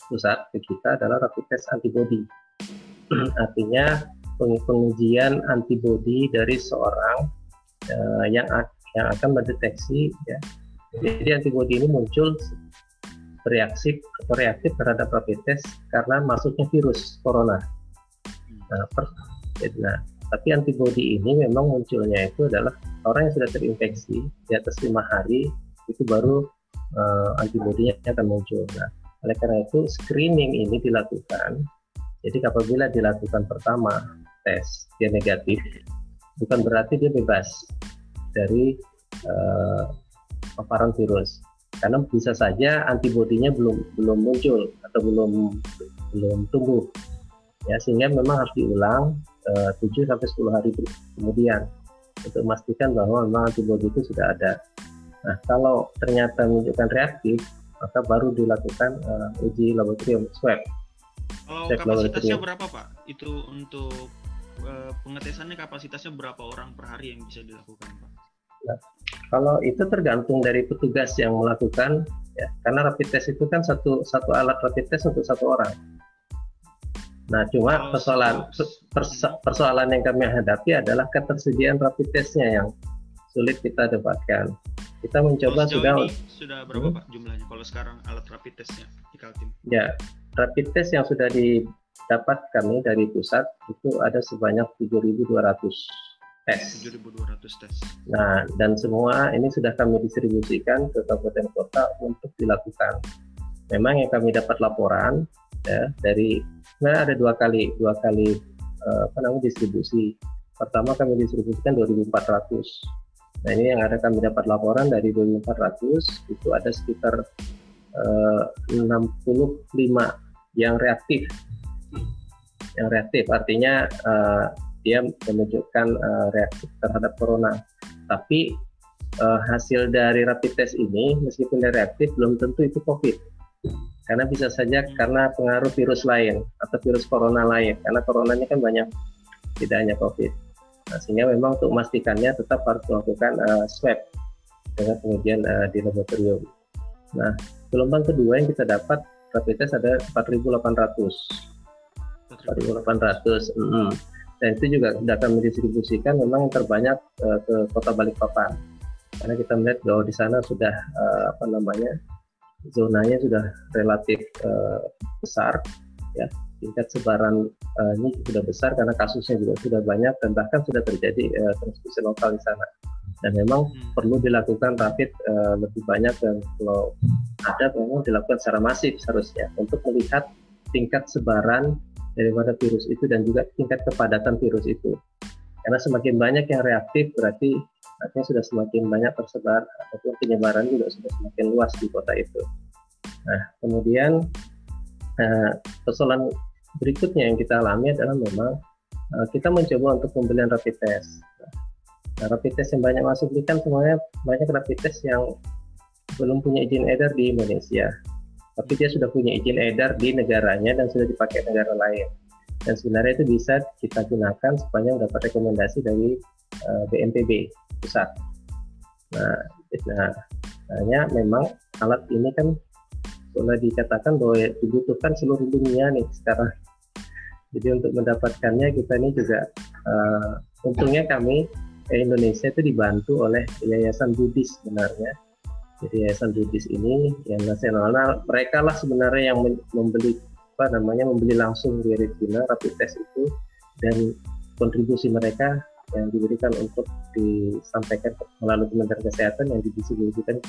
pusat ke kita adalah rapid test antibody. Artinya pengujian antibody dari seorang uh, yang yang akan mendeteksi ya. Jadi antibody ini muncul bereaksi atau reaktif terhadap rapid test karena masuknya virus corona. Nah, per, nah tapi antibody ini memang munculnya itu adalah orang yang sudah terinfeksi di atas lima hari itu baru uh, antibodinya akan muncul. Nah, oleh karena itu screening ini dilakukan. Jadi apabila dilakukan pertama tes dia negatif, bukan berarti dia bebas dari uh, paparan virus. Karena bisa saja antibodinya belum belum muncul atau belum belum tumbuh. Ya, sehingga memang harus diulang 7 eh, sampai 10 hari kemudian untuk memastikan bahwa memang antibodi itu sudah ada. Nah, kalau ternyata menunjukkan reaktif, maka baru dilakukan uh, uji laboratorium swab. Kalau swab kapasitasnya berapa Pak? Itu untuk uh, pengetesannya kapasitasnya berapa orang per hari yang bisa dilakukan Pak? Nah, kalau itu tergantung dari petugas yang melakukan, ya, karena rapid test itu kan satu satu alat rapid test untuk satu orang. Nah, cuma persoalan persoalan yang kami hadapi adalah ketersediaan rapid testnya yang sulit kita dapatkan. Kita mencoba sudah sudah berapa hmm? Pak jumlahnya kalau sekarang alat rapid testnya di Kaltim? Ya, rapid test yang sudah didapat kami dari pusat itu ada sebanyak 7.200 tes. 7.200 tes. Nah, dan semua ini sudah kami distribusikan ke kabupaten kota untuk dilakukan. Memang yang kami dapat laporan ya dari sebenarnya ada dua kali dua kali uh, apa namanya distribusi pertama kami distribusikan 2.400 nah ini yang ada kami dapat laporan dari 2.400 itu ada sekitar eh, uh, 65 yang reaktif yang reaktif artinya uh, dia menunjukkan uh, reaktif terhadap corona tapi uh, hasil dari rapid test ini meskipun dia reaktif belum tentu itu COVID. Karena bisa saja karena pengaruh virus lain atau virus corona lain. Karena coronanya kan banyak, tidak hanya COVID. Nah, sehingga memang untuk memastikannya tetap harus melakukan uh, swab dengan kemudian uh, di laboratorium. Nah, gelombang kedua yang kita dapat rapid test ada 4.800. 4.800. Mm -hmm. Dan itu juga sudah akan mendistribusikan memang terbanyak uh, ke kota Balikpapan. Karena kita melihat bahwa di sana sudah uh, apa namanya zonanya sudah relatif uh, besar ya. Tingkat sebaran uh, ini sudah besar karena kasusnya juga sudah banyak dan bahkan sudah terjadi uh, transmisi lokal di sana. Dan memang hmm. perlu dilakukan rapid uh, lebih banyak dan kalau ada memang dilakukan secara masif seharusnya untuk melihat tingkat sebaran daripada virus itu dan juga tingkat kepadatan virus itu karena semakin banyak yang reaktif berarti artinya sudah semakin banyak tersebar ataupun penyebaran juga sudah semakin luas di kota itu. Nah, kemudian uh, persoalan berikutnya yang kita alami adalah memang uh, kita mencoba untuk pembelian rapid test. Nah, rapid test yang banyak masuk ini kan semuanya banyak rapid test yang belum punya izin edar di Indonesia, tapi dia sudah punya izin edar di negaranya dan sudah dipakai negara lain. Dan sebenarnya itu bisa kita gunakan sepanjang dapat rekomendasi dari uh, BNPB pusat. Nah, nah, hanya memang alat ini kan sudah dikatakan bahwa dibutuhkan seluruh dunia nih sekarang. Jadi untuk mendapatkannya kita ini juga uh, untungnya kami eh, Indonesia itu dibantu oleh Yayasan Budis sebenarnya. Jadi Yayasan Budis ini yang nasional, nah, mereka lah sebenarnya yang membeli apa namanya membeli langsung di Retina rapid test itu dan kontribusi mereka yang diberikan untuk disampaikan melalui Kementerian Kesehatan yang didistribusikan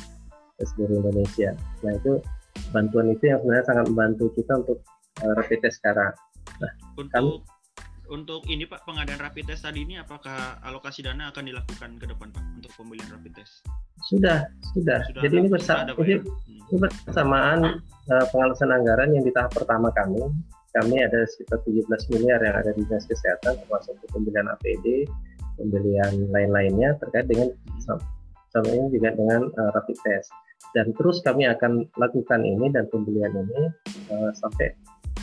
ke seluruh Indonesia. Nah itu bantuan itu yang sebenarnya sangat membantu kita untuk uh, rapid test sekarang. Nah, untuk kami, untuk ini Pak pengadaan rapid test tadi ini apakah alokasi dana akan dilakukan ke depan Pak untuk pembelian rapid test? Sudah, sudah. sudah Jadi ini bersama ini, ya? hmm. ini bersamaan uh, pengalasan anggaran yang di tahap pertama kami kami ada sekitar 17 miliar yang ada di dinas kesehatan termasuk pembelian APD, pembelian lain-lainnya terkait dengan sama ini juga dengan uh, rapid test. Dan terus kami akan lakukan ini dan pembelian ini uh, sampai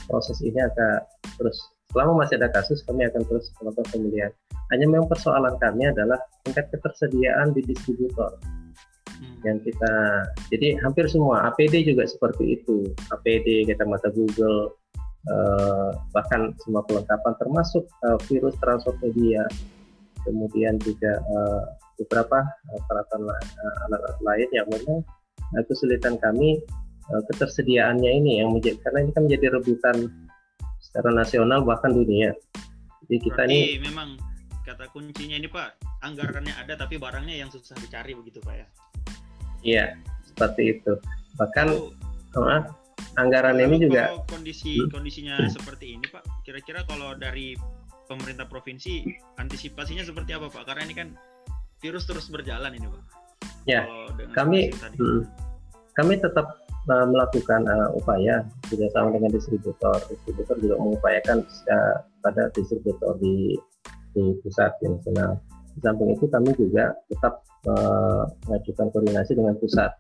proses ini akan terus selama masih ada kasus kami akan terus melakukan pembelian. Hanya memang persoalan kami adalah tingkat ketersediaan di distributor hmm. Yang kita jadi hampir semua APD juga seperti itu. APD kita mata Google uh, bahkan semua kelengkapan termasuk uh, virus transport media kemudian juga uh, beberapa uh, peralatan uh, alat lain yang memang uh, kesulitan kami ketersediaannya ini yang menjadi karena ini kan menjadi rebutan secara nasional bahkan dunia. Jadi kita Berarti ini memang kata kuncinya ini pak anggarannya ada tapi barangnya yang susah dicari begitu pak ya iya seperti itu bahkan uh, anggaran ini juga kondisi hmm? kondisinya hmm. seperti ini Pak. Kira-kira kalau dari pemerintah provinsi antisipasinya seperti apa Pak? Karena ini kan virus terus berjalan ini Pak. Ya, kami hmm, kami tetap uh, melakukan uh, upaya bekerjasama dengan distributor. Distributor juga mengupayakan uh, pada distributor di di pusat di nasional. Di samping itu kami juga tetap uh, mengajukan koordinasi dengan pusat.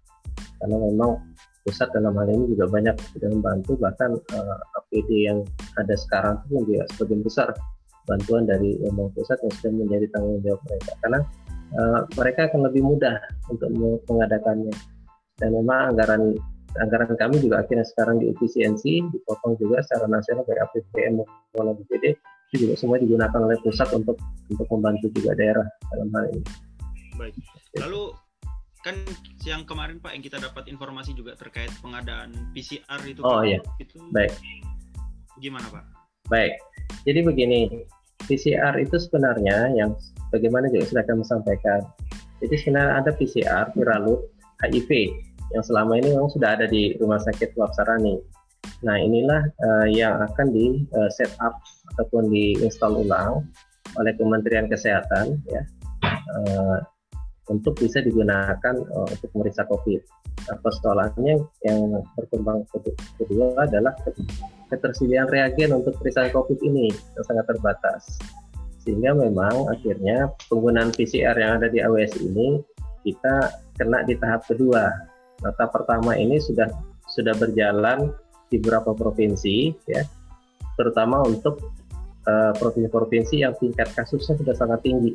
Karena memang pusat dalam hal ini juga banyak sudah membantu bahkan uh, eh, APD yang ada sekarang itu juga sebagian besar bantuan dari Lembaga Pusat yang sudah menjadi tanggung jawab mereka. Karena uh, mereka akan lebih mudah untuk mengadakannya. Dan memang anggaran anggaran kami juga akhirnya sekarang diefisiensi dipotong juga secara nasional baik APBN maupun APBD itu juga semua digunakan oleh pusat untuk untuk membantu juga daerah dalam hal ini. Baik. Lalu kan siang kemarin Pak yang kita dapat informasi juga terkait pengadaan PCR itu. Oh iya. Itu baik. Gimana Pak? Baik. Jadi begini, PCR itu sebenarnya yang bagaimana juga sudah kami sampaikan. Jadi sebenarnya ada PCR viral HIV yang selama ini memang sudah ada di Rumah Sakit Wapsarani. Nah inilah uh, yang akan di uh, set up ataupun diinstal ulang oleh Kementerian Kesehatan ya. Uh, untuk bisa digunakan uh, untuk memeriksa COVID. Nah, persoalannya yang berkembang kedua adalah ketersediaan reagen untuk pemeriksaan COVID ini yang sangat terbatas. Sehingga memang akhirnya penggunaan PCR yang ada di AWS ini kita kena di tahap kedua. Nah, tahap pertama ini sudah sudah berjalan di beberapa provinsi, ya, terutama untuk eh, provinsi-provinsi uh, yang tingkat kasusnya sudah sangat tinggi.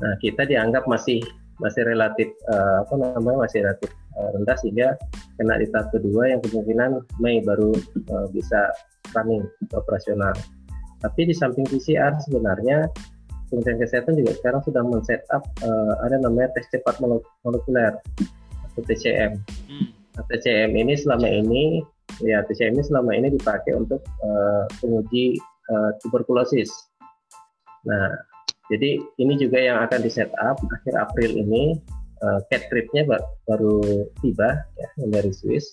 Nah, kita dianggap masih masih relatif uh, apa namanya masih relatif uh, rendah sehingga kena di tahap kedua yang kemungkinan Mei baru uh, bisa running operasional. Tapi di samping PCR sebenarnya Kementerian Kesehatan juga sekarang sudah men-set up uh, ada namanya tes cepat molekuler atau TCM. Hmm. TCM ini selama ini ya TCM ini selama ini dipakai untuk uh, penguji uh, tuberkulosis. Nah, jadi ini juga yang akan di set up akhir April ini. Uh, cat tripnya baru tiba ya yang dari Swiss.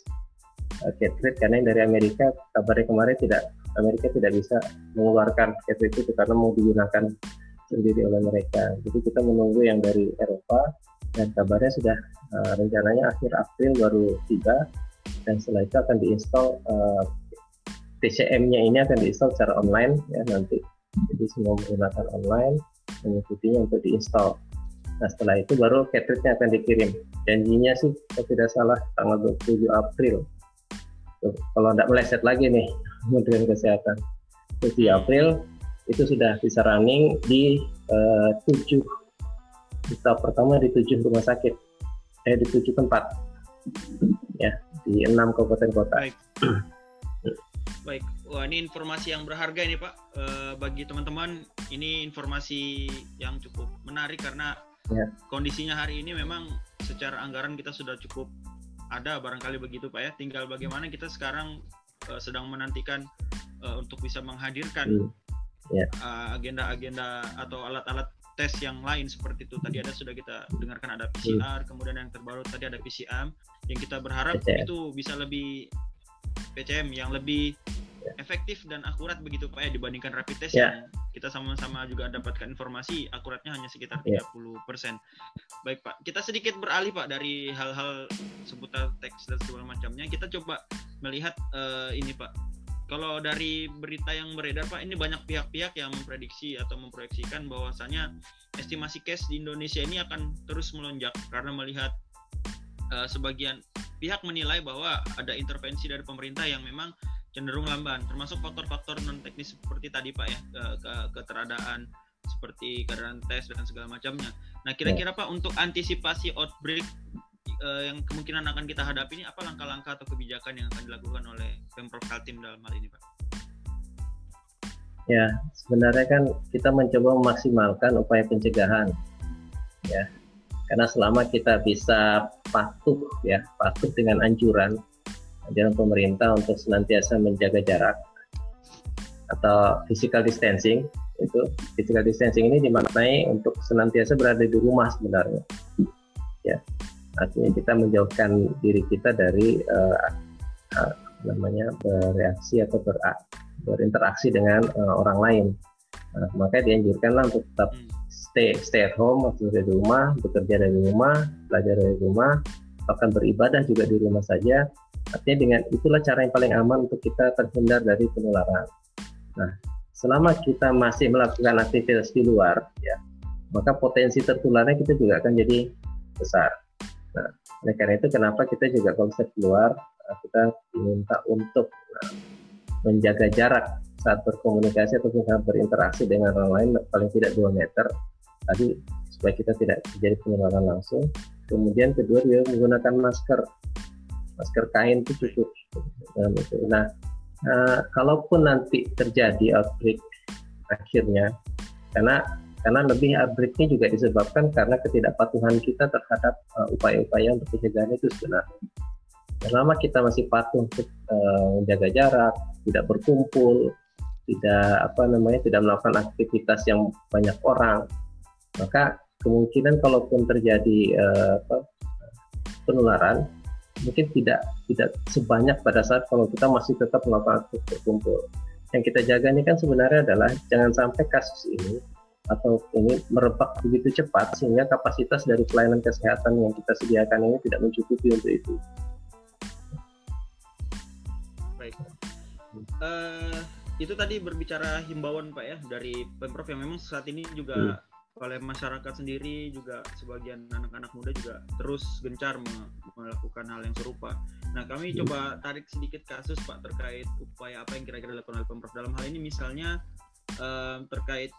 Uh, cat trip karena yang dari Amerika kabarnya kemarin tidak Amerika tidak bisa mengeluarkan cat trip itu karena mau digunakan sendiri oleh mereka. Jadi kita menunggu yang dari Eropa dan kabarnya sudah uh, rencananya akhir April baru tiba dan setelah itu akan diinstal uh, TCM-nya ini akan diinstal secara online ya nanti. Jadi semua menggunakan online mengikutinya untuk diinstal. Nah setelah itu baru cartridge-nya akan dikirim. Janjinya sih kalau tidak salah tanggal 27 April. Tuh, kalau tidak meleset lagi nih Kementerian Kesehatan. 7 April itu sudah bisa running di uh, tujuh tahap pertama di tujuh rumah sakit eh di tujuh tempat ya di enam kabupaten kota. Baik. Baik, wah ini informasi yang berharga ini Pak e, bagi teman-teman. Ini informasi yang cukup menarik karena ya. kondisinya hari ini memang secara anggaran kita sudah cukup ada barangkali begitu Pak ya. Tinggal bagaimana kita sekarang e, sedang menantikan e, untuk bisa menghadirkan hmm yeah. uh, agenda-agenda atau alat-alat tes yang lain seperti itu tadi ada sudah kita dengarkan ada PCR hmm. kemudian yang terbaru tadi ada PCM yang kita berharap PCM. itu bisa lebih PCM yang lebih yeah. efektif dan akurat begitu Pak ya dibandingkan rapid test yeah. yang kita sama-sama juga dapatkan informasi akuratnya hanya sekitar yeah. 30%. Baik Pak, kita sedikit beralih Pak dari hal-hal seputar teks dan segala macamnya. Kita coba melihat uh, ini Pak kalau dari berita yang beredar Pak, ini banyak pihak-pihak yang memprediksi atau memproyeksikan bahwasanya estimasi cash di Indonesia ini akan terus melonjak karena melihat uh, sebagian pihak menilai bahwa ada intervensi dari pemerintah yang memang cenderung lamban, termasuk faktor-faktor non teknis seperti tadi Pak ya, ke, ke keteradaan seperti keadaan tes dan segala macamnya. Nah, kira-kira Pak untuk antisipasi outbreak uh, yang kemungkinan akan kita hadapi ini apa langkah-langkah atau kebijakan yang akan dilakukan oleh Pemprov Kaltim dalam hal ini, Pak? Ya, sebenarnya kan kita mencoba memaksimalkan upaya pencegahan, ya, karena selama kita bisa patuh, ya, patuh dengan anjuran anjuran pemerintah untuk senantiasa menjaga jarak atau physical distancing itu physical distancing ini dimaknai untuk senantiasa berada di rumah sebenarnya ya artinya kita menjauhkan diri kita dari uh, uh, namanya bereaksi atau ber, berinteraksi dengan uh, orang lain. Uh, maka dianjurkanlah untuk tetap hmm. stay stay at home atau di rumah, bekerja dari rumah, belajar dari rumah, bahkan beribadah juga di rumah saja. Artinya dengan itulah cara yang paling aman untuk kita terhindar dari penularan. Nah, selama kita masih melakukan aktivitas di luar, ya, maka potensi tertularnya kita juga akan jadi besar. Nah, oleh karena itu kenapa kita juga konsep keluar eh, kita diminta untuk nah, menjaga jarak saat berkomunikasi atau saat berinteraksi dengan orang lain paling tidak 2 meter tadi supaya kita tidak terjadi penularan langsung. Kemudian kedua dia menggunakan masker masker kain itu cukup. Nah, nah kalaupun nanti terjadi outbreak akhirnya karena karena lebih outbreaknya juga disebabkan karena ketidakpatuhan kita terhadap uh, upaya-upaya untuk pencegahan itu sebenarnya. Selama kita masih patuh untuk uh, menjaga jarak, tidak berkumpul, tidak apa namanya tidak melakukan aktivitas yang banyak orang, maka kemungkinan kalaupun terjadi uh, apa, penularan mungkin tidak tidak sebanyak pada saat kalau kita masih tetap melakukan aktivitas berkumpul. Yang kita jaga ini kan sebenarnya adalah jangan sampai kasus ini atau ini merebak begitu cepat sehingga kapasitas dari pelayanan kesehatan yang kita sediakan ini tidak mencukupi untuk itu. Baik. Uh, itu tadi berbicara himbauan Pak ya dari pemprov yang memang saat ini juga hmm. oleh masyarakat sendiri juga sebagian anak-anak muda juga terus gencar melakukan hal yang serupa. Nah, kami hmm. coba tarik sedikit kasus Pak terkait upaya apa yang kira-kira dilakukan oleh Pemprov dalam hal ini misalnya um, terkait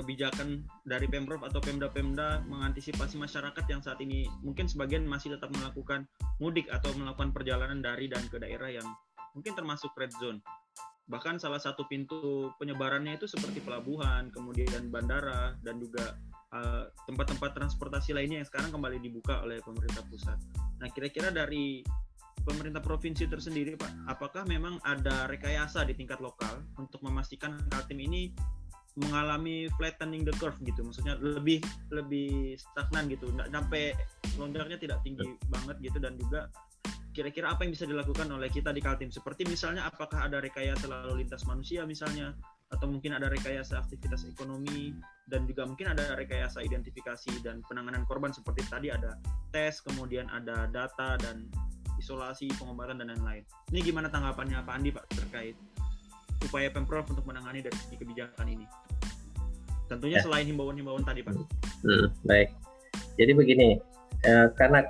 kebijakan dari Pemprov atau Pemda-Pemda mengantisipasi masyarakat yang saat ini mungkin sebagian masih tetap melakukan mudik atau melakukan perjalanan dari dan ke daerah yang mungkin termasuk red zone. Bahkan salah satu pintu penyebarannya itu seperti pelabuhan, kemudian bandara, dan juga eh, tempat-tempat uh, transportasi lainnya yang sekarang kembali dibuka oleh pemerintah pusat. Nah, kira-kira dari pemerintah provinsi tersendiri, Pak, apakah memang ada rekayasa di tingkat lokal untuk memastikan Kaltim ini mengalami flattening the curve gitu, maksudnya lebih lebih stagnan gitu, nggak sampai lonjarnya tidak tinggi banget gitu. Dan juga kira-kira apa yang bisa dilakukan oleh kita di Kaltim? Seperti misalnya apakah ada rekayasa lalu lintas manusia misalnya? Atau mungkin ada rekayasa aktivitas ekonomi? Dan juga mungkin ada rekayasa identifikasi dan penanganan korban. Seperti tadi ada tes kemudian ada data dan isolasi pengobatan dan lain-lain. Ini gimana tanggapannya Pak Andi Pak terkait upaya pemprov untuk menangani dari kebijakan ini. Tentunya ya. selain himbauan-himbauan tadi Pak. Hmm, baik. Jadi begini eh, karena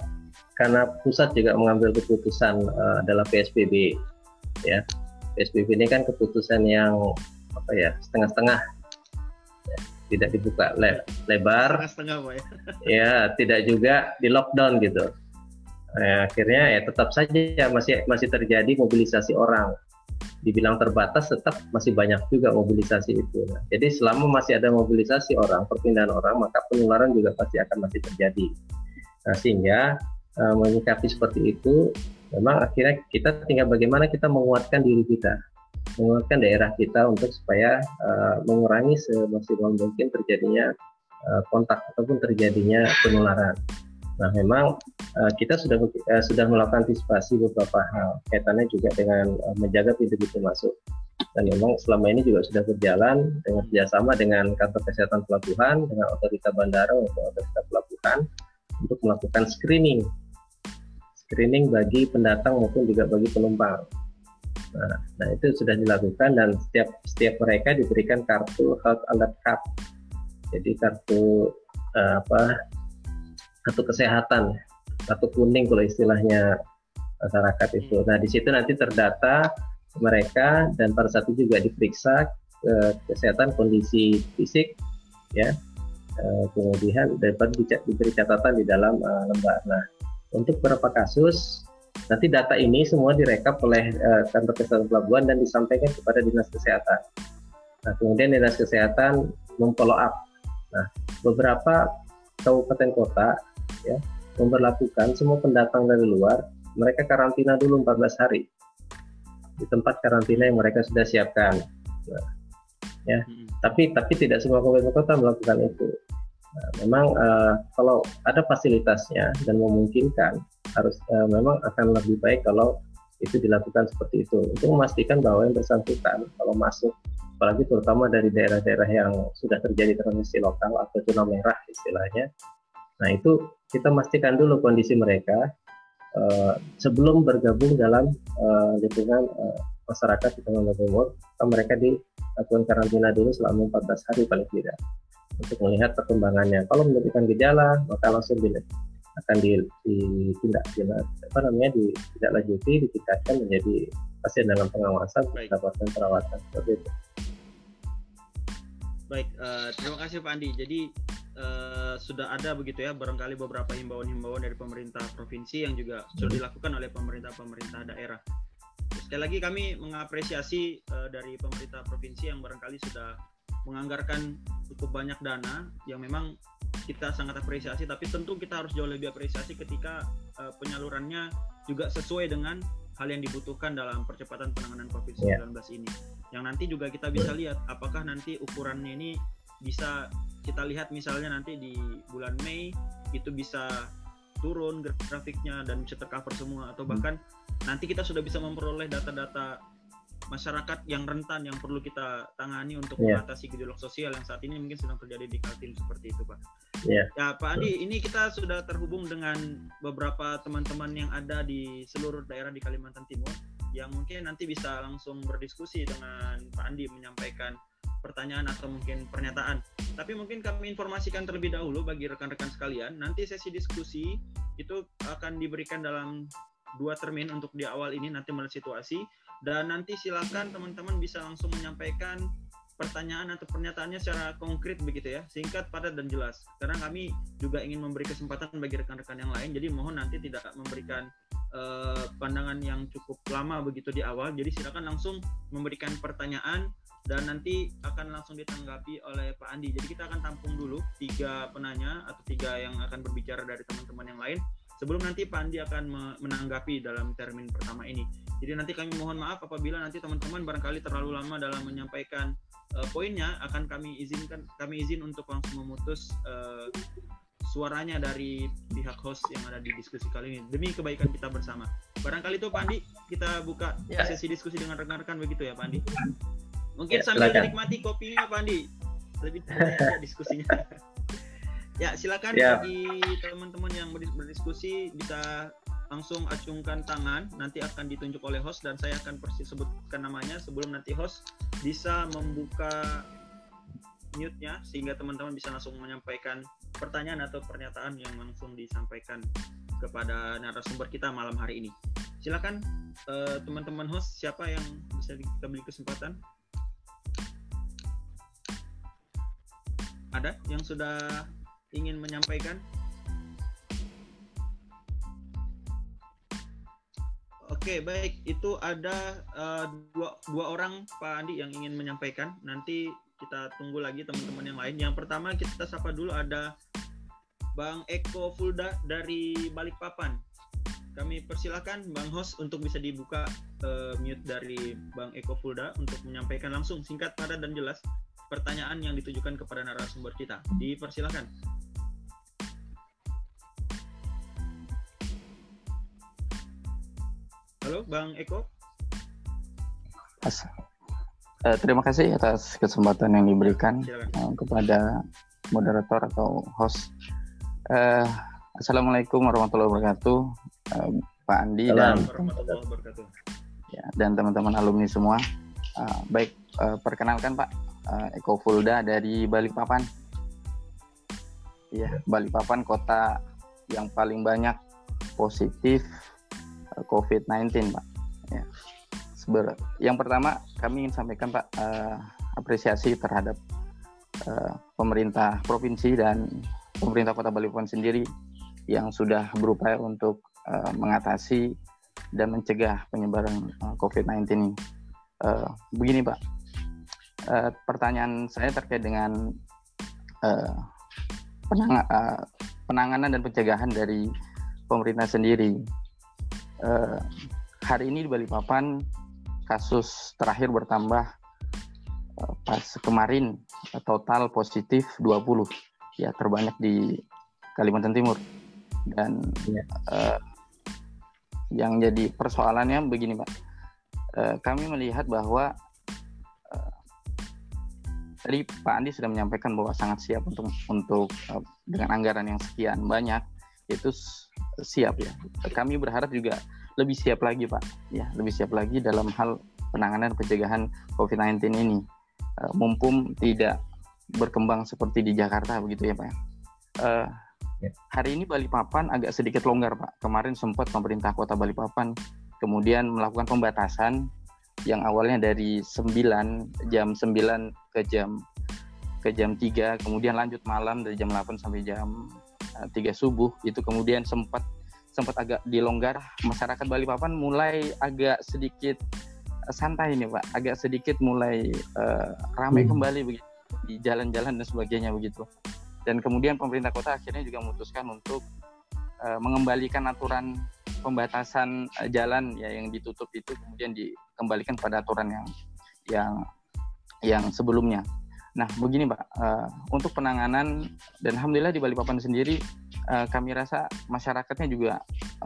karena pusat juga mengambil keputusan uh, adalah PSBB ya. PSBB ini kan keputusan yang apa ya setengah-setengah. Ya, tidak dibuka le lebar. Setengah ya. ya tidak juga di lockdown gitu. Ya, akhirnya ya tetap saja masih masih terjadi mobilisasi orang dibilang terbatas tetap masih banyak juga mobilisasi itu nah, jadi selama masih ada mobilisasi orang perpindahan orang maka penularan juga pasti akan masih terjadi nah sehingga uh, menyikapi seperti itu memang akhirnya kita tinggal bagaimana kita menguatkan diri kita menguatkan daerah kita untuk supaya uh, mengurangi semaksimal mungkin terjadinya uh, kontak ataupun terjadinya penularan. Nah, memang uh, kita sudah uh, sudah melakukan antisipasi beberapa hal kaitannya juga dengan uh, menjaga pintu-pintu masuk. Dan memang selama ini juga sudah berjalan dengan kerjasama dengan kantor kesehatan pelabuhan, dengan otoritas bandara untuk otoritas pelabuhan untuk melakukan screening screening bagi pendatang maupun juga bagi penumpang. Nah, nah itu sudah dilakukan dan setiap setiap mereka diberikan kartu health alert card. Jadi kartu uh, apa? Kartu kesehatan, kartu kuning kalau istilahnya masyarakat itu. Nah di situ nanti terdata mereka dan pada saat itu juga diperiksa kesehatan kondisi fisik, ya. Uh, kemudian dapat diberi catatan di dalam uh, lembar. Nah untuk beberapa kasus nanti data ini semua direkap oleh uh, kantor kesehatan pelabuhan dan disampaikan kepada dinas kesehatan. Nah, kemudian dinas kesehatan memfollow up. Nah, beberapa kabupaten kota ya memperlakukan semua pendatang dari luar mereka karantina dulu 14 hari di tempat karantina yang mereka sudah siapkan. Nah, ya, hmm. tapi tapi tidak semua kabupaten kota melakukan itu. Nah, memang uh, kalau ada fasilitasnya dan memungkinkan harus uh, memang akan lebih baik kalau itu dilakukan seperti itu untuk memastikan bahwa yang bersangkutan kalau masuk apalagi terutama dari daerah-daerah yang sudah terjadi transmisi lokal atau zona merah istilahnya nah itu kita pastikan dulu kondisi mereka uh, sebelum bergabung dalam uh, lingkungan uh, masyarakat di Tengah Timur mereka dilakukan karantina dulu selama 14 hari paling tidak untuk melihat perkembangannya. Kalau menunjukkan gejala, maka langsung di, akan ditindak apa namanya tidak lanjuti ditingkatkan menjadi pasien dalam pengawasan mendapatkan perawatan seperti itu. Baik, uh, terima kasih Pak Andi. Jadi uh, sudah ada begitu ya barangkali beberapa himbauan-himbauan dari pemerintah provinsi yang juga sudah dilakukan oleh pemerintah-pemerintah daerah. Sekali lagi kami mengapresiasi uh, dari pemerintah provinsi yang barangkali sudah menganggarkan cukup banyak dana yang memang kita sangat apresiasi tapi tentu kita harus jauh lebih apresiasi ketika uh, penyalurannya juga sesuai dengan hal yang dibutuhkan dalam percepatan penanganan COVID-19 yeah. ini. Yang nanti juga kita bisa lihat apakah nanti ukurannya ini bisa kita lihat misalnya nanti di bulan Mei itu bisa turun grafiknya dan bisa tercover semua atau hmm. bahkan nanti kita sudah bisa memperoleh data-data masyarakat yang rentan yang perlu kita tangani untuk yeah. mengatasi gejolak sosial yang saat ini mungkin sedang terjadi di Kaltim seperti itu Pak. Yeah. Ya Pak Andi, ini kita sudah terhubung dengan beberapa teman-teman yang ada di seluruh daerah di Kalimantan Timur yang mungkin nanti bisa langsung berdiskusi dengan Pak Andi menyampaikan pertanyaan atau mungkin pernyataan. Tapi mungkin kami informasikan terlebih dahulu bagi rekan-rekan sekalian, nanti sesi diskusi itu akan diberikan dalam dua termin untuk di awal ini nanti melihat situasi dan nanti silakan teman-teman bisa langsung menyampaikan pertanyaan atau pernyataannya secara konkret begitu ya, singkat, padat dan jelas. Karena kami juga ingin memberi kesempatan bagi rekan-rekan yang lain, jadi mohon nanti tidak memberikan uh, pandangan yang cukup lama begitu di awal. Jadi silakan langsung memberikan pertanyaan dan nanti akan langsung ditanggapi oleh Pak Andi. Jadi kita akan tampung dulu tiga penanya atau tiga yang akan berbicara dari teman-teman yang lain sebelum nanti Pak Andi akan menanggapi dalam termin pertama ini. Jadi nanti kami mohon maaf apabila nanti teman-teman barangkali terlalu lama dalam menyampaikan uh, poinnya akan kami izinkan kami izin untuk langsung memutus uh, suaranya dari pihak host yang ada di diskusi kali ini demi kebaikan kita bersama. Barangkali itu Pak Andi kita buka ya. sesi diskusi dengan rekan-rekan begitu ya Pak Andi. Mungkin ya, sambil menikmati kopinya Pak Andi lebih diskusinya. ya silakan ya. bagi teman-teman yang berdiskusi bisa langsung acungkan tangan nanti akan ditunjuk oleh host dan saya akan persis sebutkan namanya sebelum nanti host bisa membuka mute-nya sehingga teman-teman bisa langsung menyampaikan pertanyaan atau pernyataan yang langsung disampaikan kepada narasumber kita malam hari ini. Silakan eh, teman-teman host siapa yang bisa kita beri kesempatan? Ada yang sudah ingin menyampaikan? Oke, baik. Itu ada uh, dua, dua orang Pak Andi yang ingin menyampaikan. Nanti kita tunggu lagi teman-teman yang lain. Yang pertama kita sapa dulu ada Bang Eko Fulda dari Balikpapan. Kami persilahkan Bang Host untuk bisa dibuka uh, mute dari Bang Eko Fulda untuk menyampaikan langsung singkat, padat dan jelas pertanyaan yang ditujukan kepada narasumber kita. Dipersilahkan. Halo, Bang Eko. As uh, terima kasih atas kesempatan yang diberikan uh, kepada moderator atau host. Uh, Assalamualaikum warahmatullahi wabarakatuh, uh, Pak Andi dan ya, dan teman-teman alumni semua. Uh, baik, uh, perkenalkan Pak uh, Eko Fulda dari Balikpapan. Ya, Balikpapan kota yang paling banyak positif COVID-19, Pak. Ya. Seber yang pertama kami ingin sampaikan Pak uh, apresiasi terhadap uh, pemerintah provinsi dan pemerintah Kota Balikpapan sendiri yang sudah berupaya untuk uh, mengatasi dan mencegah penyebaran uh, COVID-19 ini. Uh, begini Pak, uh, pertanyaan saya terkait dengan uh, penang uh, penanganan dan pencegahan dari pemerintah sendiri. Eh, hari ini di Balikpapan kasus terakhir bertambah eh, pas kemarin eh, total positif 20 ya terbanyak di Kalimantan Timur. Dan ya. eh, yang jadi persoalannya begini Pak. Eh, kami melihat bahwa tadi Pak Andi sudah menyampaikan bahwa sangat siap untuk untuk eh, dengan anggaran yang sekian banyak itu siap ya. Kami berharap juga lebih siap lagi Pak, ya lebih siap lagi dalam hal penanganan pencegahan COVID-19 ini. Uh, mumpung tidak berkembang seperti di Jakarta begitu ya Pak. Uh, Hari ini Balikpapan agak sedikit longgar Pak. Kemarin sempat pemerintah Kota Balikpapan kemudian melakukan pembatasan yang awalnya dari 9 jam 9 ke jam ke jam 3 kemudian lanjut malam dari jam 8 sampai jam tiga subuh itu kemudian sempat sempat agak dilonggar. Masyarakat Balikpapan mulai agak sedikit eh, santai nih pak. Agak sedikit mulai uh, ramai hmm. kembali begitu di jalan-jalan dan sebagainya begitu. Dan kemudian pemerintah kota akhirnya juga memutuskan untuk uh, mengembalikan aturan pembatasan uh, jalan ya yang ditutup itu kemudian dikembalikan pada aturan yang yang yang sebelumnya Nah, begini Pak, uh, untuk penanganan dan alhamdulillah di Balikpapan sendiri uh, kami rasa masyarakatnya juga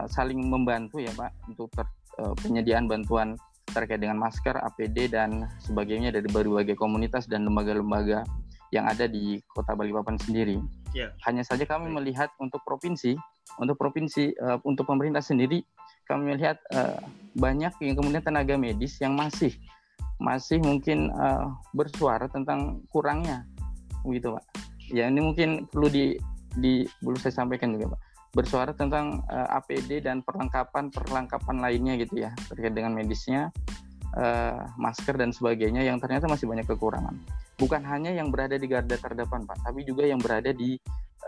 uh, saling membantu ya Pak untuk ter, uh, penyediaan bantuan terkait dengan masker, APD dan sebagainya dari berbagai komunitas dan lembaga-lembaga yang ada di Kota Balikpapan sendiri. Yeah. Hanya saja kami melihat untuk provinsi, untuk provinsi uh, untuk pemerintah sendiri kami melihat uh, banyak yang kemudian tenaga medis yang masih masih mungkin uh, bersuara tentang kurangnya. Begitu pak. Ya ini mungkin perlu di di perlu saya sampaikan juga pak. Bersuara tentang uh, APD dan perlengkapan perlengkapan lainnya gitu ya terkait dengan medisnya uh, masker dan sebagainya yang ternyata masih banyak kekurangan. Bukan hanya yang berada di garda terdepan pak tapi juga yang berada di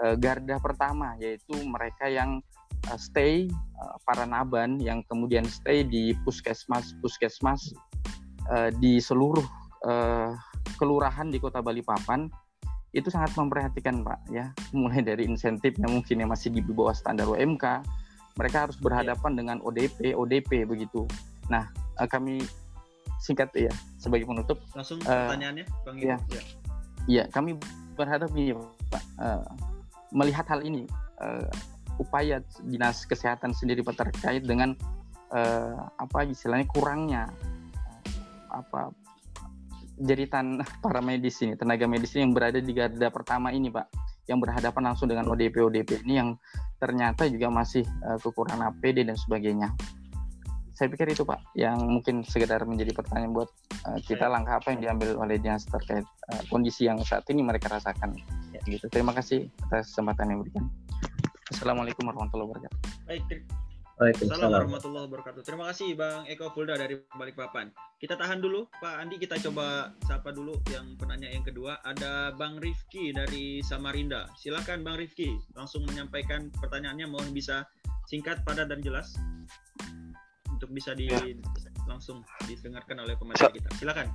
uh, garda pertama yaitu mereka yang uh, stay uh, para naban yang kemudian stay di puskesmas puskesmas uh, di seluruh uh, kelurahan di Kota Balikpapan itu sangat memperhatikan Pak ya mulai dari insentif yang mungkin yang masih di bawah standar UMK mereka harus berhadapan yeah. dengan ODP ODP begitu nah uh, kami singkat ya sebagai penutup langsung uh, pertanyaannya Bang Ibu ya, ya. ya kami berharap ini Pak uh, melihat hal ini uh, upaya dinas kesehatan sendiri terkait dengan uh, apa istilahnya kurangnya apa jeritan para medis ini, tenaga medis ini yang berada di garda pertama ini, Pak, yang berhadapan langsung dengan ODP ODP ini yang ternyata juga masih uh, kekurangan APD dan sebagainya. Saya pikir itu Pak, yang mungkin sekedar menjadi pertanyaan buat uh, kita langkah apa yang diambil oleh dinas terkait uh, kondisi yang saat ini mereka rasakan. Ya, gitu. Terima kasih atas kesempatan yang diberikan. Assalamualaikum warahmatullahi wabarakatuh. Baik, Waalaikumsalam warahmatullahi wabarakatuh. Terima kasih Bang Eko Fulda dari Balikpapan. Kita tahan dulu, Pak Andi. Kita coba sapa dulu yang penanya yang kedua. Ada Bang Rifki dari Samarinda. Silakan Bang Rifki, langsung menyampaikan pertanyaannya. Mohon bisa singkat, padat dan jelas untuk bisa di ya. langsung didengarkan oleh pemateri kita. Silakan.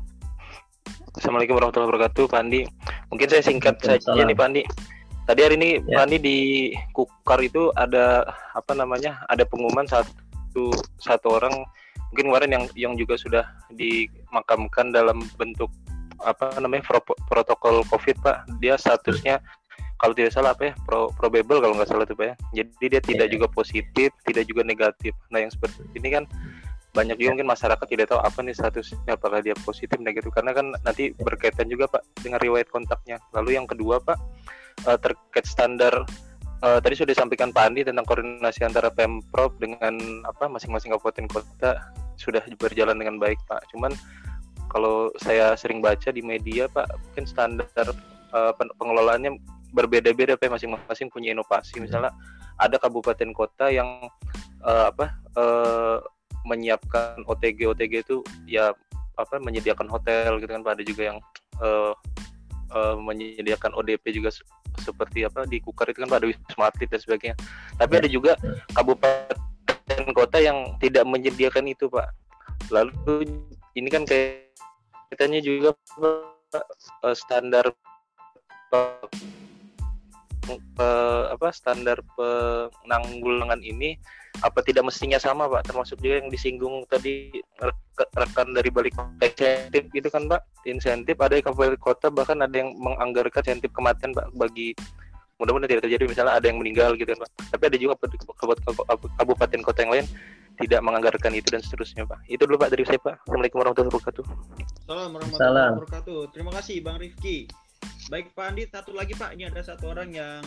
Assalamualaikum warahmatullahi wabarakatuh, Pak Andi. Mungkin saya singkat saja nih, Pak Andi. Tadi hari ini ya. Fani di Kukar itu ada apa namanya? Ada pengumuman satu satu orang mungkin kemarin yang yang juga sudah dimakamkan dalam bentuk apa namanya pro, protokol COVID Pak. Dia statusnya kalau tidak salah apa ya pro, probable kalau nggak salah itu Pak ya. Jadi dia tidak ya. juga positif, tidak juga negatif. Nah yang seperti ini kan banyak juga mungkin masyarakat tidak tahu apa nih statusnya apakah dia positif negatif karena kan nanti berkaitan juga pak dengan riwayat kontaknya lalu yang kedua pak uh, terkait standar uh, tadi sudah disampaikan Pak Andi tentang koordinasi antara Pemprov dengan apa masing-masing kabupaten kota sudah berjalan dengan baik Pak. Cuman kalau saya sering baca di media Pak, mungkin standar uh, pengelolaannya berbeda-beda Pak masing-masing punya inovasi. Misalnya ada kabupaten kota yang uh, apa uh, menyiapkan OTG OTG itu ya apa menyediakan hotel gitu kan Pak. Ada juga yang uh, uh, menyediakan ODP juga seperti apa di Kukar itu kan ada wisma atlet dan sebagainya. Tapi ada juga kabupaten kota yang tidak menyediakan itu pak. Lalu ini kan kaitannya juga uh, standar uh, apa standar penanggulangan ini apa tidak mestinya sama pak? Termasuk juga yang disinggung tadi rekan dari balik insentif gitu kan pak? Insentif ada di kabupaten kota bahkan ada yang menganggarkan insentif kematian pak bagi mudah-mudahan tidak terjadi misalnya ada yang meninggal gitu kan pak. Tapi ada juga kabupaten kota yang lain tidak menganggarkan itu dan seterusnya pak. Itu dulu pak dari saya pak. Assalamualaikum warahmatullahi wabarakatuh. Salam warahmatullahi wabarakatuh. Terima kasih bang Rifki baik pak Andi satu lagi pak ini ada satu orang yang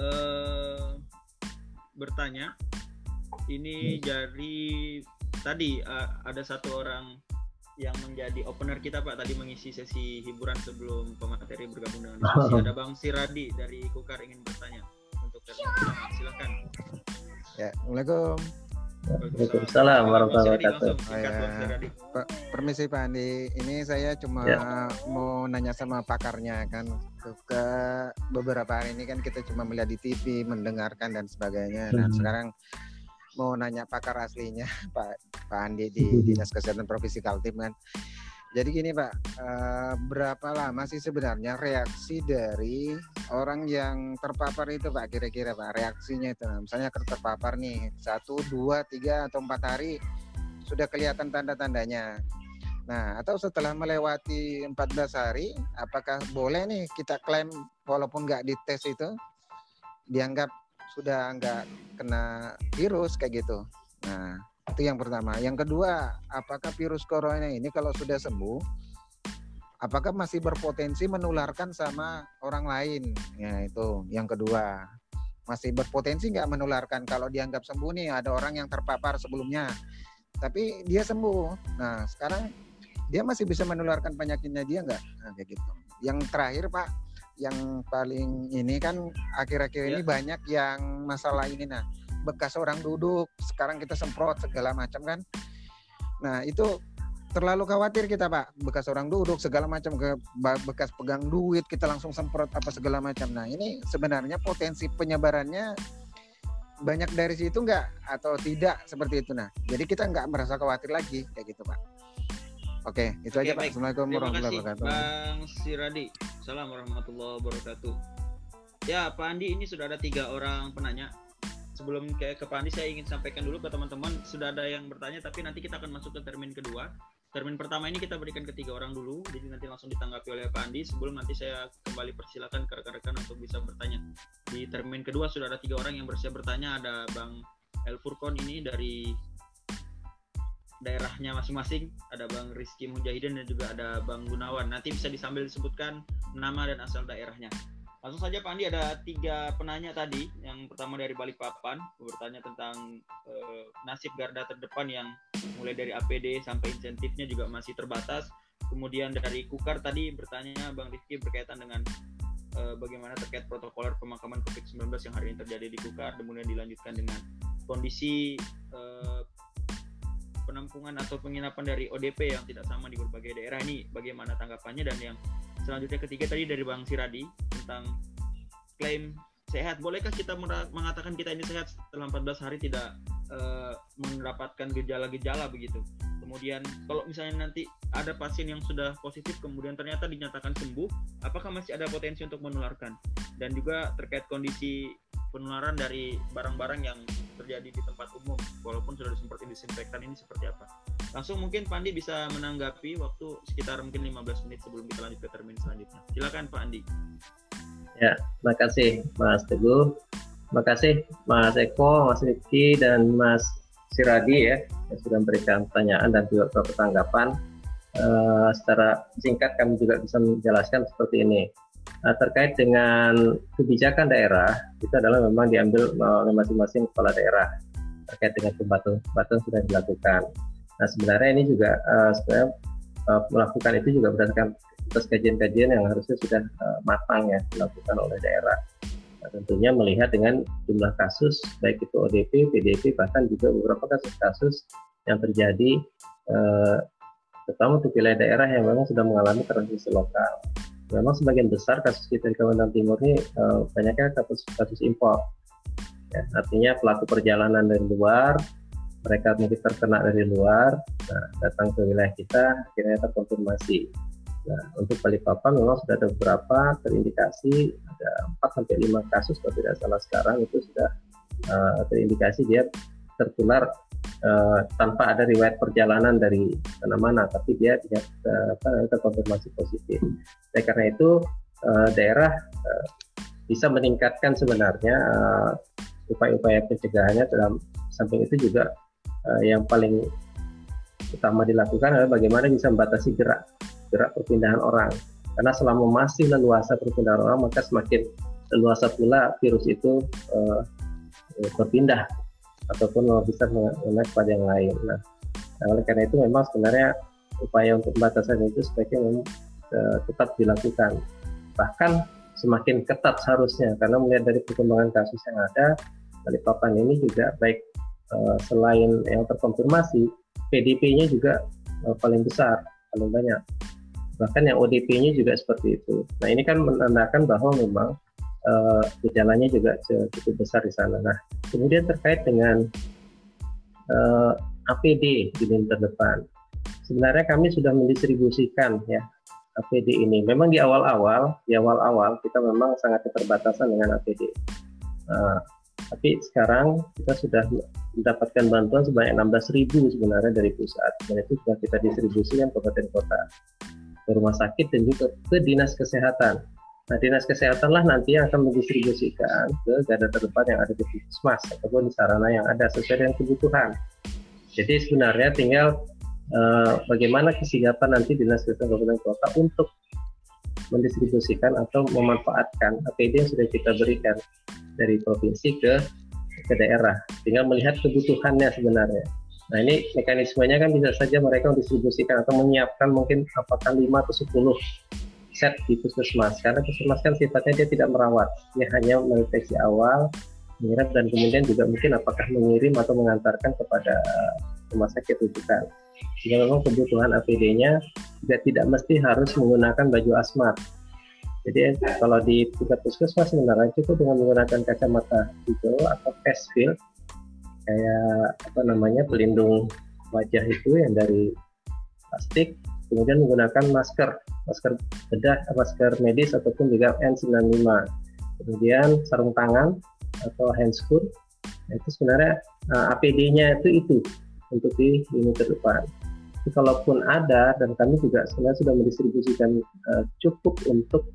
uh, bertanya ini dari tadi uh, ada satu orang yang menjadi opener kita Pak tadi mengisi sesi hiburan sebelum pemateri bergabung dengan diskusi. Ada Bang Siradi dari Kukar ingin bertanya untuk silakan. Ya, Assalamualaikum. Waalaikumsalam warahmatullahi wabarakatuh. Ya, permisi Pak Andi, ini saya cuma ya. mau nanya sama pakarnya kan. Ke beberapa hari ini kan kita cuma melihat di TV, mendengarkan dan sebagainya. Nah, hmm. sekarang mau nanya pakar aslinya Pak Pak Andi di hmm. Dinas Kesehatan Provinsi Kaltim kan. Jadi gini Pak, uh, berapa lama sih sebenarnya reaksi dari orang yang terpapar itu Pak kira-kira Pak reaksinya itu? Nah, misalnya terpapar nih satu, dua, tiga atau empat hari sudah kelihatan tanda-tandanya. Nah, atau setelah melewati 14 hari, apakah boleh nih kita klaim walaupun nggak dites itu dianggap sudah nggak kena virus kayak gitu? Nah, itu yang pertama. Yang kedua, apakah virus corona ini kalau sudah sembuh, apakah masih berpotensi menularkan sama orang lain? Ya itu yang kedua. Masih berpotensi nggak menularkan kalau dianggap sembuh nih ada orang yang terpapar sebelumnya, tapi dia sembuh. Nah sekarang dia masih bisa menularkan penyakitnya dia nggak nah, kayak gitu yang terakhir pak yang paling ini kan akhir-akhir ya. ini banyak yang masalah ini nah bekas orang duduk sekarang kita semprot segala macam kan. Nah itu terlalu khawatir kita pak. Bekas orang duduk segala macam ke bekas pegang duit kita langsung semprot apa segala macam. Nah ini sebenarnya potensi penyebarannya banyak dari situ enggak atau tidak seperti itu? Nah jadi kita nggak merasa khawatir lagi kayak gitu pak. Oke itu oke, aja pak. assalamualaikum warahmatullahi wabarakatuh. Bang Siradi. Assalamualaikum warahmatullahi wabarakatuh. Ya Pak Andi ini sudah ada tiga orang penanya sebelum ke, ke Pak Andi saya ingin sampaikan dulu ke teman-teman sudah ada yang bertanya tapi nanti kita akan masuk ke termin kedua termin pertama ini kita berikan ke tiga orang dulu, jadi nanti langsung ditanggapi oleh Pak Andi. Sebelum nanti saya kembali persilakan ke rekan-rekan untuk bisa bertanya. Di termin kedua sudah ada tiga orang yang bersiap bertanya. Ada Bang El Furkon ini dari daerahnya masing-masing. Ada Bang Rizky Mujahidin dan juga ada Bang Gunawan. Nanti bisa disambil disebutkan nama dan asal daerahnya. Langsung saja Pak Andi ada tiga penanya tadi. Yang pertama dari Balikpapan bertanya tentang uh, nasib garda terdepan yang mulai dari APD sampai insentifnya juga masih terbatas. Kemudian dari Kukar tadi bertanya Bang Rifki berkaitan dengan uh, bagaimana terkait protokoler pemakaman COVID-19 yang hari ini terjadi di Kukar. Kemudian dilanjutkan dengan kondisi uh, penampungan atau penginapan dari ODP yang tidak sama di berbagai daerah ini bagaimana tanggapannya dan yang selanjutnya ketiga tadi dari Bang Siradi tentang klaim sehat. Bolehkah kita mengatakan kita ini sehat setelah 14 hari tidak uh, mendapatkan gejala-gejala begitu? Kemudian kalau misalnya nanti ada pasien yang sudah positif kemudian ternyata dinyatakan sembuh, apakah masih ada potensi untuk menularkan? Dan juga terkait kondisi penularan dari barang-barang yang terjadi di tempat umum walaupun sudah disemprot disinfektan ini seperti apa langsung mungkin Pandi bisa menanggapi waktu sekitar mungkin 15 menit sebelum kita lanjut ke termin selanjutnya. Silakan Pak Andi. Ya terima kasih Mas Teguh. Terima kasih Mas Eko Mas Rifki dan Mas Siradi ya yang sudah memberikan pertanyaan dan juga tanggapan uh, secara singkat kami juga bisa menjelaskan seperti ini. Nah, terkait dengan kebijakan daerah itu adalah memang diambil oleh masing-masing kepala daerah terkait dengan pembatasan sudah dilakukan. Nah sebenarnya ini juga uh, sebenarnya uh, melakukan itu juga berdasarkan atas kajian-kajian yang harusnya sudah uh, matang ya dilakukan oleh daerah. Nah, tentunya melihat dengan jumlah kasus baik itu ODP, PDP bahkan juga beberapa kasus-kasus yang terjadi uh, terutama untuk wilayah daerah yang memang sudah mengalami transmisi lokal memang sebagian besar kasus kita di Kalimantan Timur ini uh, banyaknya kasus kasus impor. Ya, artinya pelaku perjalanan dari luar, mereka mungkin terkena dari luar, nah, datang ke wilayah kita, akhirnya terkonfirmasi. Nah, untuk Balikpapan memang sudah ada beberapa terindikasi, ada 4 sampai 5 kasus kalau tidak salah sekarang itu sudah uh, terindikasi dia tertular uh, tanpa ada riwayat perjalanan dari mana-mana, tapi dia tidak uh, terkonfirmasi positif. Oleh karena itu uh, daerah uh, bisa meningkatkan sebenarnya upaya-upaya pencegahannya dalam samping itu juga uh, yang paling utama dilakukan adalah bagaimana bisa membatasi gerak gerak perpindahan orang. Karena selama masih leluasa perpindahan orang, maka semakin leluasa pula virus itu uh, berpindah ataupun bisa menaik pada yang lain. Nah, oleh karena itu memang sebenarnya upaya untuk pembatasan itu sebaiknya memang uh, tetap dilakukan. Bahkan semakin ketat seharusnya karena melihat dari perkembangan kasus yang ada, Balikpapan ini juga baik uh, selain yang terkonfirmasi, PDP-nya juga uh, paling besar, paling banyak. Bahkan yang ODP-nya juga seperti itu. Nah ini kan menandakan bahwa memang uh, gejalanya juga cukup besar di sana. Nah, kemudian terkait dengan uh, APD di lini terdepan, sebenarnya kami sudah mendistribusikan ya APD ini. Memang di awal-awal, di awal-awal kita memang sangat keterbatasan dengan APD. Uh, tapi sekarang kita sudah mendapatkan bantuan sebanyak 16.000 sebenarnya dari pusat. Dan itu sudah kita distribusikan ke kabupaten kota, ke rumah sakit dan juga ke dinas kesehatan. Nah, dinas kesehatan lah nanti yang akan mendistribusikan ke garda terdepan yang ada di puskesmas ataupun di sarana yang ada sesuai dengan kebutuhan. Jadi sebenarnya tinggal uh, bagaimana kesigapan nanti dinas kesehatan kabupaten kota untuk mendistribusikan atau memanfaatkan. APD yang sudah kita berikan dari provinsi ke ke daerah. Tinggal melihat kebutuhannya sebenarnya. Nah ini mekanismenya kan bisa saja mereka mendistribusikan atau menyiapkan mungkin apakah 5 atau 10 set di puskesmas karena puskesmas kan sifatnya dia tidak merawat dia hanya mendeteksi awal mengirim dan kemudian juga mungkin apakah mengirim atau mengantarkan kepada rumah sakit rujukan jika memang kebutuhan APD-nya juga tidak mesti harus menggunakan baju asmat jadi kalau di tingkat puskesmas sebenarnya cukup dengan menggunakan kacamata hijau atau face shield. Kayak apa namanya pelindung wajah itu yang dari plastik kemudian menggunakan masker masker bedah masker medis ataupun juga N95 kemudian sarung tangan atau handscoon nah, itu sebenarnya uh, APD-nya itu itu untuk di lini terdepan Jadi, kalaupun ada dan kami juga sebenarnya sudah mendistribusikan uh, cukup untuk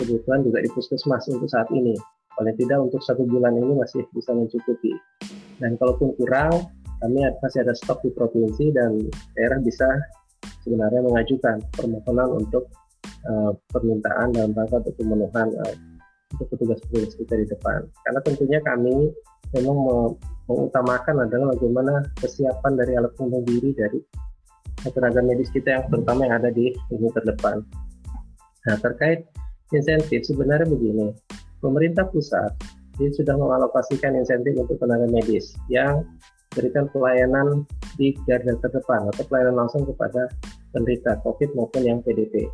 kebutuhan juga di puskesmas untuk saat ini. Paling tidak untuk satu bulan ini masih bisa mencukupi. Dan kalaupun kurang kami masih ada stok di provinsi dan daerah bisa sebenarnya mengajukan permohonan untuk uh, permintaan dalam rangka untuk pemenuhan uh, untuk petugas-petugas kita di depan. Karena tentunya kami memang mengutamakan adalah bagaimana kesiapan dari alat pelindung diri dari tenaga medis kita yang terutama yang ada di lini terdepan. Nah terkait insentif. Sebenarnya begini, pemerintah pusat dia sudah mengalokasikan insentif untuk tenaga medis yang berikan pelayanan di garda terdepan atau pelayanan langsung kepada penderita COVID maupun yang PDP,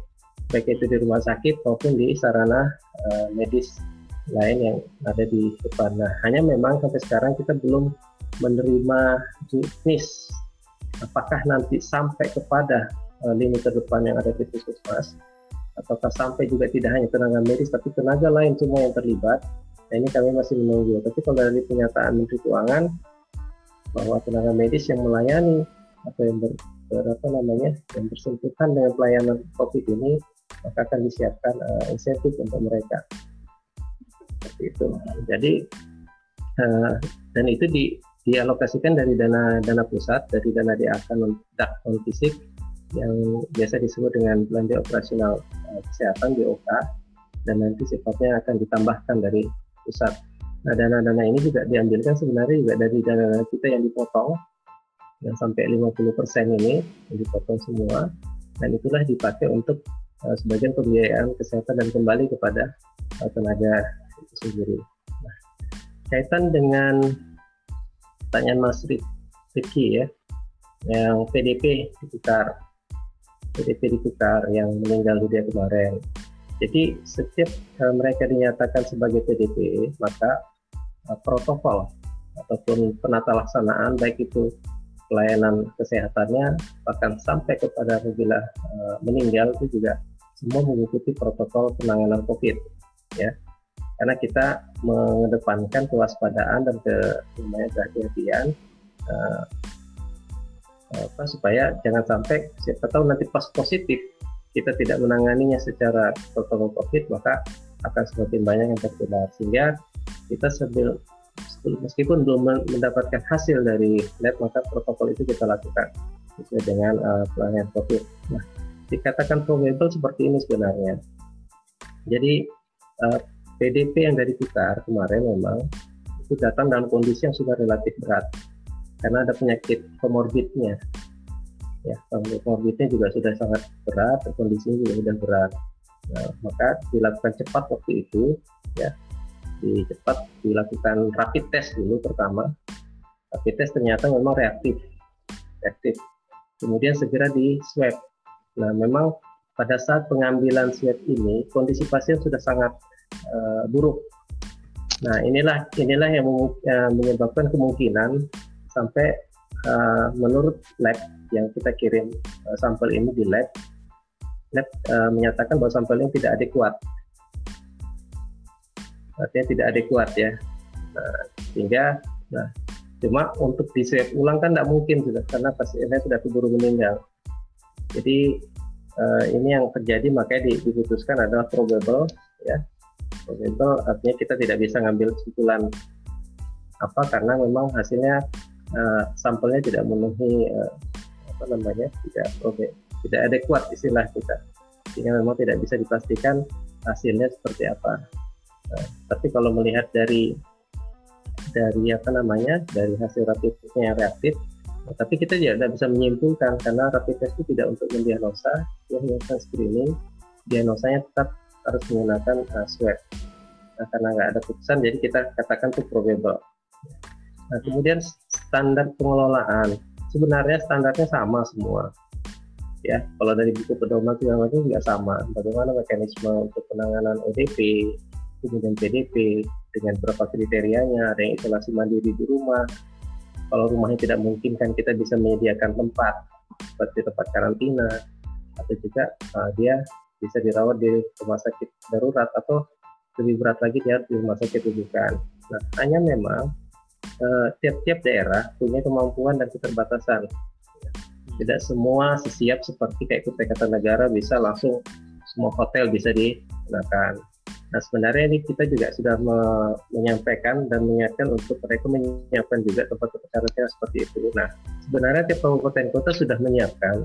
baik itu di rumah sakit maupun di sarana uh, medis lain yang ada di depan. Nah, hanya memang sampai sekarang kita belum menerima jenis apakah nanti sampai kepada uh, lini terdepan yang ada di puskesmas ataukah sampai juga tidak hanya tenaga medis tapi tenaga lain semua yang terlibat Nah ini kami masih menunggu. Tapi kalau dari pernyataan Menteri Keuangan bahwa tenaga medis yang melayani atau yang ber, ber apa namanya yang bersentuhan dengan pelayanan COVID ini maka akan disiapkan uh, insentif untuk mereka. Seperti itu. Jadi uh, dan itu di dialokasikan dari dana dana pusat dari dana DAK non, non fisik yang biasa disebut dengan belanja operasional uh, kesehatan BOK dan nanti sifatnya akan ditambahkan dari pusat. Nah dana-dana ini juga diambilkan sebenarnya juga dari dana-dana kita yang dipotong yang sampai 50% ini yang dipotong semua dan itulah dipakai untuk uh, sebagian pembiayaan kesehatan dan kembali kepada uh, tenaga itu sendiri. Nah, kaitan dengan pertanyaan Mas Rifki ya, yang PDP ditukar, PDP ditukar yang meninggal dunia kemarin. Jadi setiap uh, mereka dinyatakan sebagai PDP, maka uh, protokol ataupun penata laksanaan baik itu pelayanan kesehatannya bahkan sampai kepada apabila uh, meninggal itu juga semua mengikuti protokol penanganan COVID ya karena kita mengedepankan kewaspadaan dan kehati-hatian uh, apa supaya jangan sampai siapa tahu nanti pas positif kita tidak menanganinya secara protokol COVID maka akan semakin banyak yang tertular sehingga kita sambil meskipun belum mendapatkan hasil dari lab maka protokol itu kita lakukan sesuai dengan uh, pelayanan COVID. Nah, dikatakan probable seperti ini sebenarnya. Jadi uh, PDP yang dari kita kemarin memang itu datang dalam kondisi yang sudah relatif berat karena ada penyakit komorbidnya. Ya komorbidnya juga sudah sangat berat kondisinya juga sudah berat. Nah, maka dilakukan cepat waktu itu ya. Di cepat dilakukan rapid test dulu pertama. Rapid test ternyata memang reaktif reaktif. Kemudian segera di swab. Nah memang pada saat pengambilan swab ini kondisi pasien sudah sangat uh, buruk. Nah inilah inilah yang menyebabkan kemungkinan sampai uh, menurut lab yang kita kirim uh, sampel ini di lab, lab uh, menyatakan bahwa sampel ini tidak adekuat. Artinya tidak adekuat ya. Nah, sehingga nah, cuma untuk di swab ulang kan tidak mungkin sudah karena pasiennya sudah keburu meninggal. Jadi uh, ini yang terjadi makanya diputuskan adalah probable ya. Probable artinya kita tidak bisa ngambil kesimpulan apa karena memang hasilnya uh, sampelnya tidak memenuhi uh, apa namanya tidak oke tidak adekuat istilah kita sehingga memang tidak bisa dipastikan hasilnya seperti apa nah, tapi kalau melihat dari dari apa namanya dari hasil rapidnya yang reaktif Nah, tapi kita tidak bisa menyimpulkan karena rapid test itu tidak untuk mendiagnosa, dia hanya screening. Diagnosanya tetap harus menggunakan uh, swab. Nah, karena nggak ada putusan, jadi kita katakan itu probable. Nah, kemudian standar pengelolaan sebenarnya standarnya sama semua. Ya, kalau dari buku pedoman segala macam juga sama. Bagaimana mekanisme untuk penanganan ODP, kemudian PDP, dengan berapa kriterianya, ada yang isolasi mandiri di rumah, kalau rumahnya tidak mungkin kan kita bisa menyediakan tempat seperti tempat karantina atau juga uh, dia bisa dirawat di rumah sakit darurat atau lebih berat lagi dia di rumah sakit rujukan. Nah, hanya memang uh, tiap-tiap daerah punya kemampuan dan keterbatasan. Tidak semua sesiap seperti kayak Kutai Negara bisa langsung semua hotel bisa digunakan. Nah sebenarnya ini kita juga sudah me menyampaikan dan mengingatkan untuk mereka menyiapkan juga tempat-tempat karantina seperti itu. Nah sebenarnya tiap kabupaten kota sudah menyiapkan,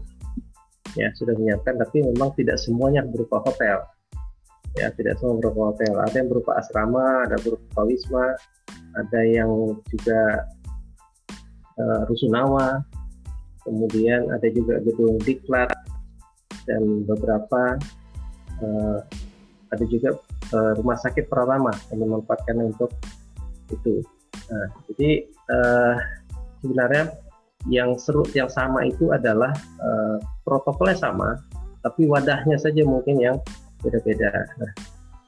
ya sudah menyiapkan, tapi memang tidak semuanya berupa hotel. Ya tidak semua berupa hotel. Ada yang berupa asrama, ada berupa wisma, ada yang juga uh, rusunawa, kemudian ada juga gedung diklat dan beberapa uh, ada juga uh, rumah sakit pertama yang memanfaatkannya untuk itu. Nah, jadi uh, sebenarnya yang seru yang sama itu adalah uh, protokolnya sama, tapi wadahnya saja mungkin yang beda-beda. Nah,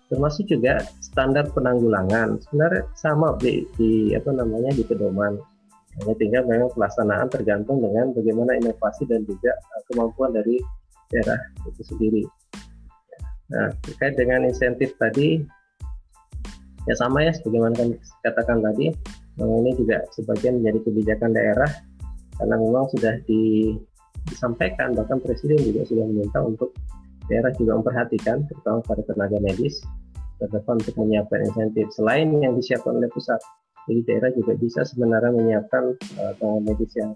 termasuk juga standar penanggulangan sebenarnya sama di, di apa namanya di pedoman. Hanya tinggal memang pelaksanaan tergantung dengan bagaimana inovasi dan juga uh, kemampuan dari daerah itu sendiri. Nah, terkait dengan insentif tadi, ya sama ya, sebagaimana kan katakan tadi, memang ini juga sebagian menjadi kebijakan daerah, karena memang sudah di, disampaikan, bahkan Presiden juga sudah meminta untuk daerah juga memperhatikan, terutama pada tenaga medis, terdepan untuk menyiapkan insentif selain yang disiapkan oleh pusat. Jadi daerah juga bisa sebenarnya menyiapkan uh, tenaga medis yang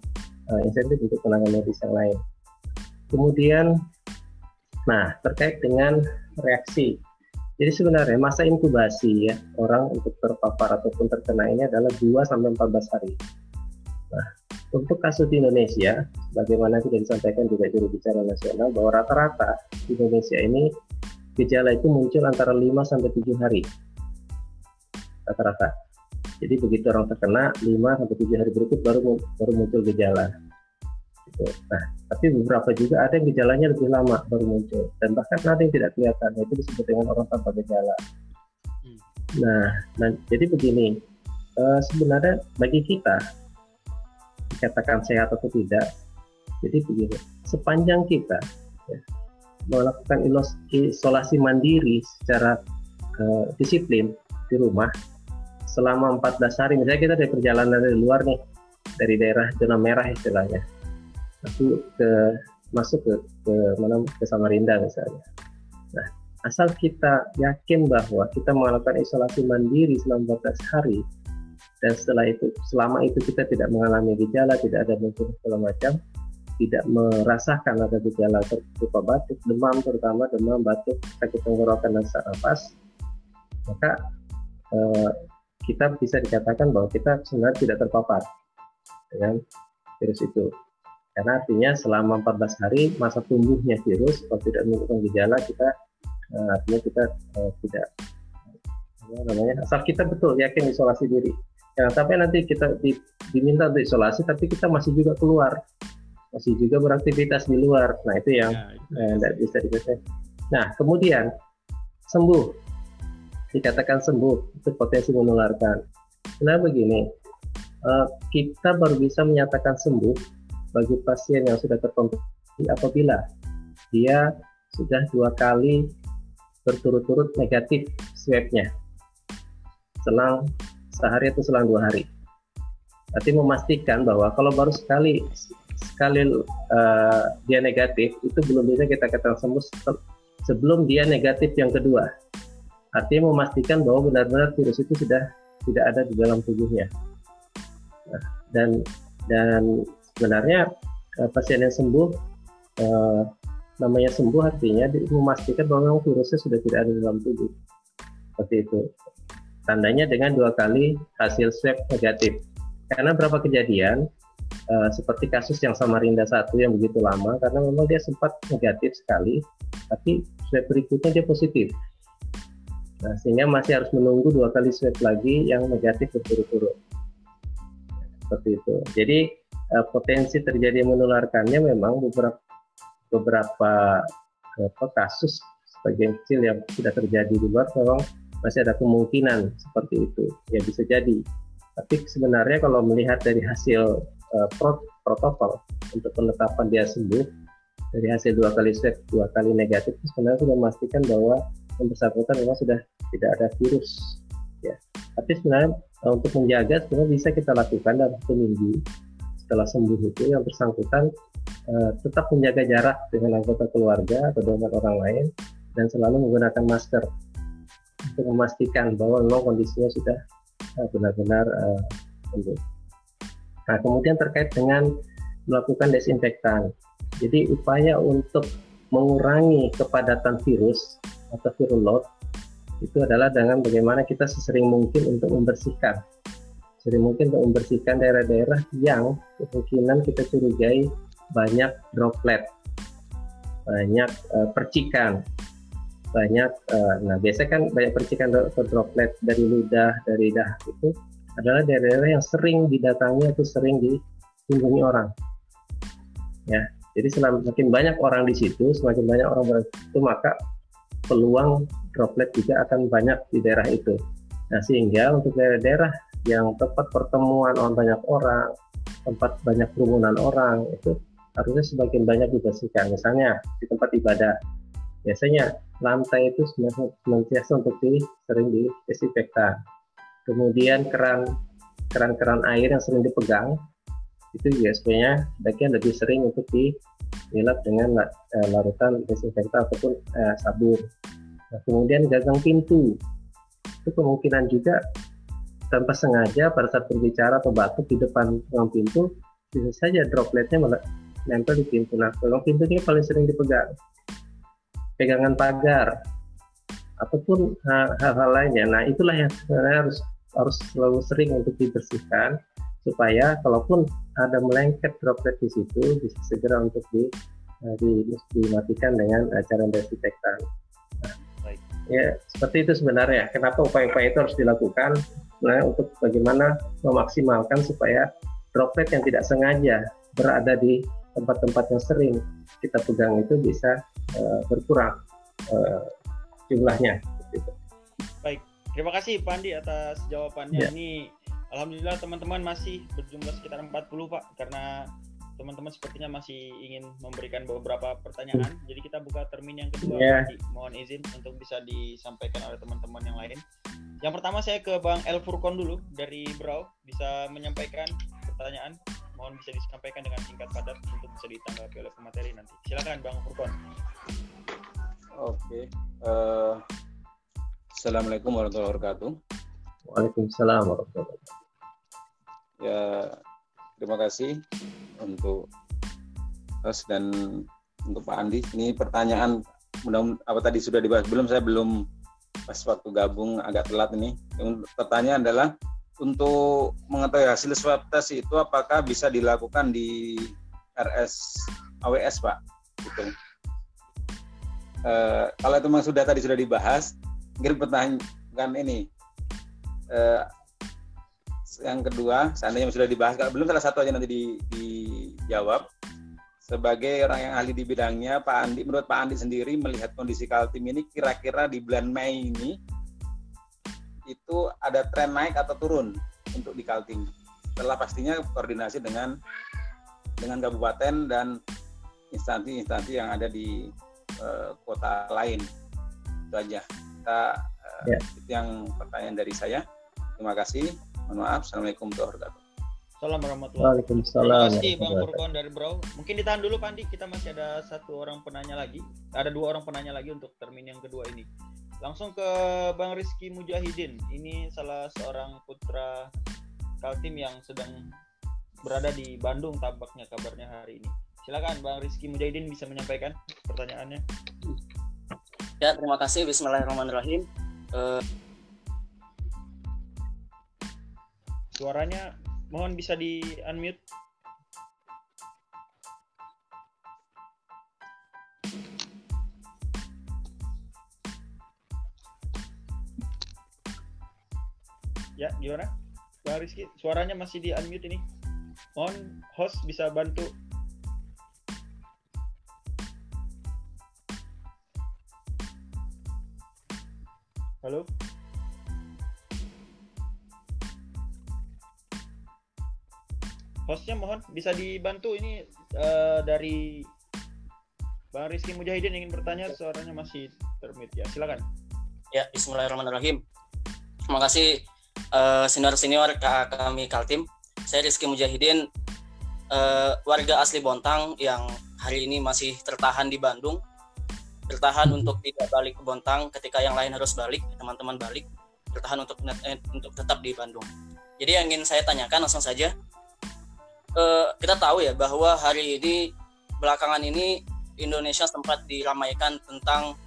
uh, insentif untuk tenaga medis yang lain. Kemudian Nah, terkait dengan reaksi. Jadi sebenarnya masa inkubasi ya orang untuk terpapar ataupun terkena ini adalah 2 sampai 14 hari. Nah, untuk kasus di Indonesia, bagaimana sudah disampaikan juga juru bicara nasional bahwa rata-rata di Indonesia ini gejala itu muncul antara 5 sampai 7 hari. Rata-rata. Jadi begitu orang terkena 5 sampai 7 hari berikut baru baru muncul gejala. Gitu. Nah, tapi beberapa juga ada yang gejalanya lebih lama baru muncul dan bahkan ada yang tidak kelihatan itu disebut dengan orang tanpa gejala. Hmm. Nah, nah jadi begini uh, sebenarnya bagi kita dikatakan sehat atau tidak, jadi begini sepanjang kita ya, melakukan isolasi mandiri secara uh, disiplin di rumah selama 14 hari misalnya kita dari perjalanan dari luar nih dari daerah zona merah istilahnya aku ke masuk ke ke mana ke Samarinda misalnya. Nah, asal kita yakin bahwa kita melakukan isolasi mandiri selama 14 hari dan setelah itu selama itu kita tidak mengalami gejala, tidak ada muncul segala macam, tidak merasakan ada gejala berupa batuk, demam terutama demam, batuk, sakit tenggorokan dan sesak nafas, maka eh, kita bisa dikatakan bahwa kita sebenarnya tidak terpapar dengan virus itu. Karena artinya selama 14 hari masa tumbuhnya virus kalau tidak menunjukkan gejala kita uh, artinya kita uh, tidak namanya asal kita betul yakin isolasi diri. Jangan sampai nanti kita di, diminta untuk isolasi tapi kita masih juga keluar masih juga beraktivitas di luar. Nah itu yang ya, tidak eh, bisa dikatakan. Nah kemudian sembuh dikatakan sembuh itu potensi menularkan. Nah begini, uh, kita baru bisa menyatakan sembuh bagi pasien yang sudah terkonfirmasi apabila dia sudah dua kali berturut-turut negatif swabnya selang sehari atau selang dua hari. Berarti memastikan bahwa kalau baru sekali sekali uh, dia negatif itu belum bisa kita katakan sembuh sebelum dia negatif yang kedua. Artinya memastikan bahwa benar-benar virus itu sudah tidak ada di dalam tubuhnya. Nah, dan dan sebenarnya uh, pasien yang sembuh uh, namanya sembuh artinya memastikan bahwa virusnya sudah tidak ada dalam tubuh seperti itu tandanya dengan dua kali hasil swab negatif. Karena berapa kejadian uh, seperti kasus yang Samarinda satu yang begitu lama karena memang dia sempat negatif sekali tapi swab berikutnya dia positif. Nah sehingga masih harus menunggu dua kali swab lagi yang negatif berturut-turut. Seperti itu. Jadi uh, potensi terjadi menularkannya memang beberapa beberapa apa, kasus sebagian kecil yang sudah terjadi di luar memang masih ada kemungkinan seperti itu. Ya bisa jadi. Tapi sebenarnya kalau melihat dari hasil uh, protokol untuk penetapan dia sembuh dari hasil dua kali swab dua kali negatif sebenarnya sudah memastikan bahwa yang bersangkutan memang sudah tidak ada virus ya. Tapi sebenarnya uh, untuk menjaga sebenarnya bisa kita lakukan dalam satu minggu setelah sembuh itu yang bersangkutan uh, tetap menjaga jarak dengan anggota keluarga atau dengan orang lain dan selalu menggunakan masker untuk memastikan bahwa memang kondisinya sudah uh, benar-benar uh. Nah, kemudian terkait dengan melakukan desinfektan. Jadi upaya untuk mengurangi kepadatan virus atau viral load itu adalah dengan bagaimana kita sesering mungkin untuk membersihkan sering mungkin untuk membersihkan daerah-daerah yang kemungkinan kita curigai banyak droplet, banyak uh, percikan, banyak uh, nah biasanya kan banyak percikan atau droplet dari ludah dari dah itu adalah daerah-daerah yang sering didatangi atau sering dikunjungi orang. Ya jadi semakin banyak orang di situ semakin banyak orang berada itu maka peluang droplet juga akan banyak di daerah itu. Nah sehingga untuk daerah-daerah yang tempat pertemuan orang banyak orang tempat banyak kerumunan orang itu harusnya semakin banyak dibersihkan. Misalnya di tempat ibadah biasanya lantai itu senantiasa untuk di, sering didesinfektan. Kemudian keran keran-keran air yang sering dipegang itu biasanya bagian lebih sering untuk dilap dengan uh, larutan desinfektan ataupun uh, sabun. Nah, kemudian gagang pintu itu kemungkinan juga tanpa sengaja pada saat berbicara atau batuk di depan gagang pintu bisa saja dropletnya menempel di pintu. Nah, gagang pintu ini paling sering dipegang pegangan pagar ataupun hal-hal lainnya. Nah, itulah yang sebenarnya harus harus selalu sering untuk dibersihkan supaya kalaupun ada melengket droplet di situ bisa segera untuk di, uh, di dimatikan dengan cara desinfektan. Nah, ya seperti itu sebenarnya. Kenapa upaya-upaya itu harus dilakukan? Nah, untuk bagaimana memaksimalkan supaya droplet yang tidak sengaja berada di tempat-tempat yang sering kita pegang itu bisa uh, berkurang uh, jumlahnya. Gitu. Baik, terima kasih Pak Andi atas jawabannya. Ya. Ini Alhamdulillah teman-teman masih berjumlah sekitar 40 Pak karena teman-teman sepertinya masih ingin memberikan beberapa pertanyaan. Hmm. Jadi kita buka termin yang kedua. Yeah. Mohon izin untuk bisa disampaikan oleh teman-teman yang lain. Yang pertama saya ke Bang El Furkon dulu dari Brau bisa menyampaikan pertanyaan mohon bisa disampaikan dengan singkat padat untuk bisa ditanggapi oleh pemateri nanti. Silakan Bang Furkon. Oke. Uh, Assalamualaikum warahmatullahi wabarakatuh. Waalaikumsalam warahmatullahi wabarakatuh. Ya, terima kasih untuk host dan untuk Pak Andi. Ini pertanyaan mudah apa tadi sudah dibahas belum? Saya belum pas waktu gabung agak telat ini. Yang pertanyaan adalah untuk mengetahui hasil swab test itu apakah bisa dilakukan di RS AWS Pak? Gitu. E, kalau itu memang sudah tadi sudah dibahas, mungkin pertanyaan ini. E, yang kedua, seandainya sudah dibahas, kalau belum salah satu aja nanti di, dijawab. Sebagai orang yang ahli di bidangnya, Pak Andi, menurut Pak Andi sendiri melihat kondisi Kaltim ini kira-kira di bulan Mei ini itu ada tren naik atau turun untuk di Kaltim. Setelah pastinya koordinasi dengan dengan kabupaten dan instansi-instansi yang ada di uh, kota lain. Itu aja. Kita uh, ya. itu yang pertanyaan dari saya. Terima kasih. Mohon maaf. Assalamualaikum warahmatullahi wabarakatuh. Salam warahmatullahi wabarakatuh. Terima kasih Bang Furkon dari Bro. Mungkin ditahan dulu Pandi, kita masih ada satu orang penanya lagi. Ada dua orang penanya lagi untuk termin yang kedua ini. Langsung ke Bang Rizky Mujahidin. Ini salah seorang putra Kaltim yang sedang berada di Bandung tampaknya kabarnya hari ini. Silakan Bang Rizky Mujahidin bisa menyampaikan pertanyaannya. Ya, terima kasih. Bismillahirrahmanirrahim. Uh... Suaranya mohon bisa di unmute. Ya, gimana? Bang Rizky, suaranya masih di unmute ini. Mohon host bisa bantu Halo? Hostnya mohon bisa dibantu ini uh, dari Bang Rizky Mujahidin ingin bertanya suaranya masih termute ya silakan. Ya Bismillahirrahmanirrahim. Terima kasih uh, senior senior kami Kaltim. Saya Rizky Mujahidin. Uh, warga asli Bontang yang hari ini masih tertahan di Bandung. Bertahan untuk tidak balik ke Bontang ketika yang lain harus balik teman-teman balik. Bertahan untuk eh, untuk tetap di Bandung. Jadi yang ingin saya tanyakan langsung saja. Eh, kita tahu ya bahwa hari ini belakangan ini Indonesia sempat diramaikan tentang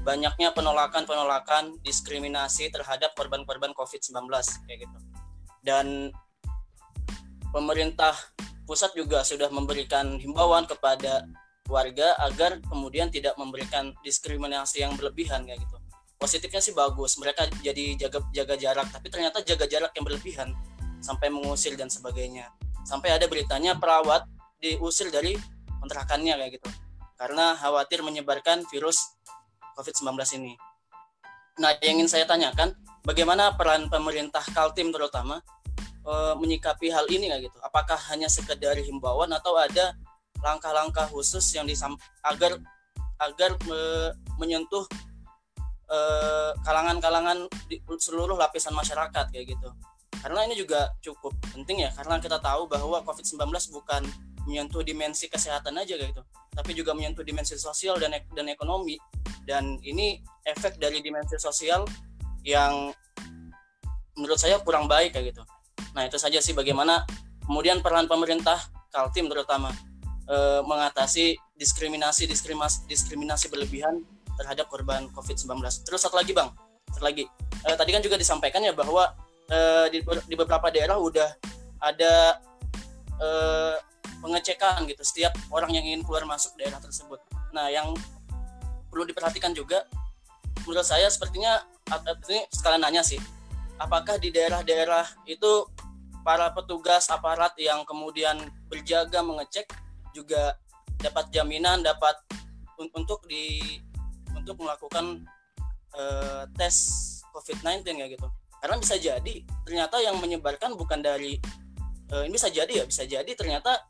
banyaknya penolakan-penolakan diskriminasi terhadap korban-korban COVID-19 kayak gitu. Dan pemerintah pusat juga sudah memberikan himbauan kepada warga agar kemudian tidak memberikan diskriminasi yang berlebihan kayak gitu. Positifnya sih bagus mereka jadi jaga jaga jarak tapi ternyata jaga jarak yang berlebihan sampai mengusir dan sebagainya. Sampai ada beritanya perawat diusir dari kontrakannya kayak gitu. Karena khawatir menyebarkan virus COVID-19 ini. Nah, yang ingin saya tanyakan, bagaimana peran pemerintah Kaltim terutama e, menyikapi hal ini kayak gitu? Apakah hanya sekedar himbauan atau ada langkah-langkah khusus yang disam agar agar me, menyentuh eh, kalangan-kalangan di seluruh lapisan masyarakat kayak gitu. Karena ini juga cukup penting ya karena kita tahu bahwa COVID-19 bukan menyentuh dimensi kesehatan aja gitu, tapi juga menyentuh dimensi sosial dan dan ekonomi dan ini efek dari dimensi sosial yang menurut saya kurang baik kayak gitu. Nah, itu saja sih bagaimana kemudian peran pemerintah Kaltim terutama uh, mengatasi diskriminasi diskriminasi diskriminasi berlebihan terhadap korban COVID-19. Terus satu lagi bang, satu lagi. Uh, tadi kan juga disampaikan ya bahwa uh, di, di beberapa daerah udah ada uh, pengecekan gitu setiap orang yang ingin keluar masuk daerah tersebut. Nah yang perlu diperhatikan juga menurut saya sepertinya ini sekalian nanya sih apakah di daerah-daerah itu para petugas aparat yang kemudian berjaga mengecek juga dapat jaminan dapat un untuk di untuk melakukan uh, tes COVID-19 ya gitu karena bisa jadi ternyata yang menyebarkan bukan dari uh, ini bisa jadi ya bisa jadi ternyata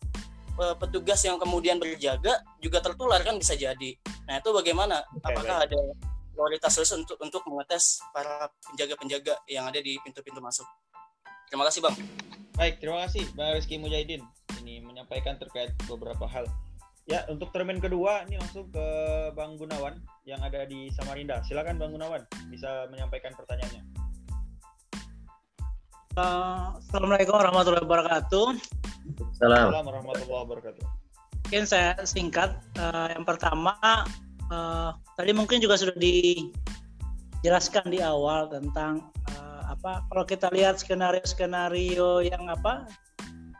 uh, petugas yang kemudian berjaga juga tertular kan bisa jadi nah itu bagaimana okay, apakah baik. ada prioritas khusus untuk untuk mengetes para penjaga-penjaga yang ada di pintu-pintu masuk terima kasih bang baik terima kasih bang Rizky Mujahidin ini menyampaikan terkait beberapa hal. Ya, untuk termin kedua ini langsung ke Bang Gunawan yang ada di Samarinda. Silakan Bang Gunawan bisa menyampaikan pertanyaannya. Uh, Assalamualaikum warahmatullahi wabarakatuh. Assalamualaikum warahmatullahi wabarakatuh. Mungkin saya singkat. Uh, yang pertama, uh, tadi mungkin juga sudah dijelaskan di awal tentang uh, apa kalau kita lihat skenario-skenario yang apa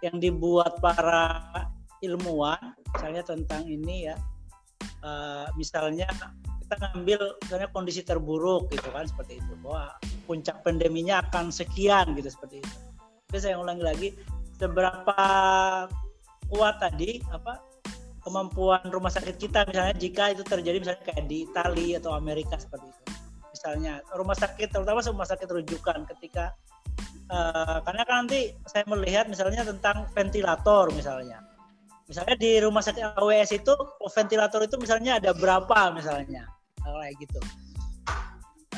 yang dibuat para ilmuwan misalnya tentang ini ya uh, misalnya kita ngambil misalnya kondisi terburuk gitu kan seperti itu bahwa puncak pandeminya akan sekian gitu seperti itu. Tapi saya ulangi lagi seberapa kuat tadi apa kemampuan rumah sakit kita misalnya jika itu terjadi misalnya kayak di Italia atau Amerika seperti itu. Misalnya rumah sakit terutama rumah sakit rujukan ketika uh, karena kan nanti saya melihat misalnya tentang ventilator misalnya misalnya di rumah sakit AWS itu ventilator itu misalnya ada berapa misalnya kayak gitu.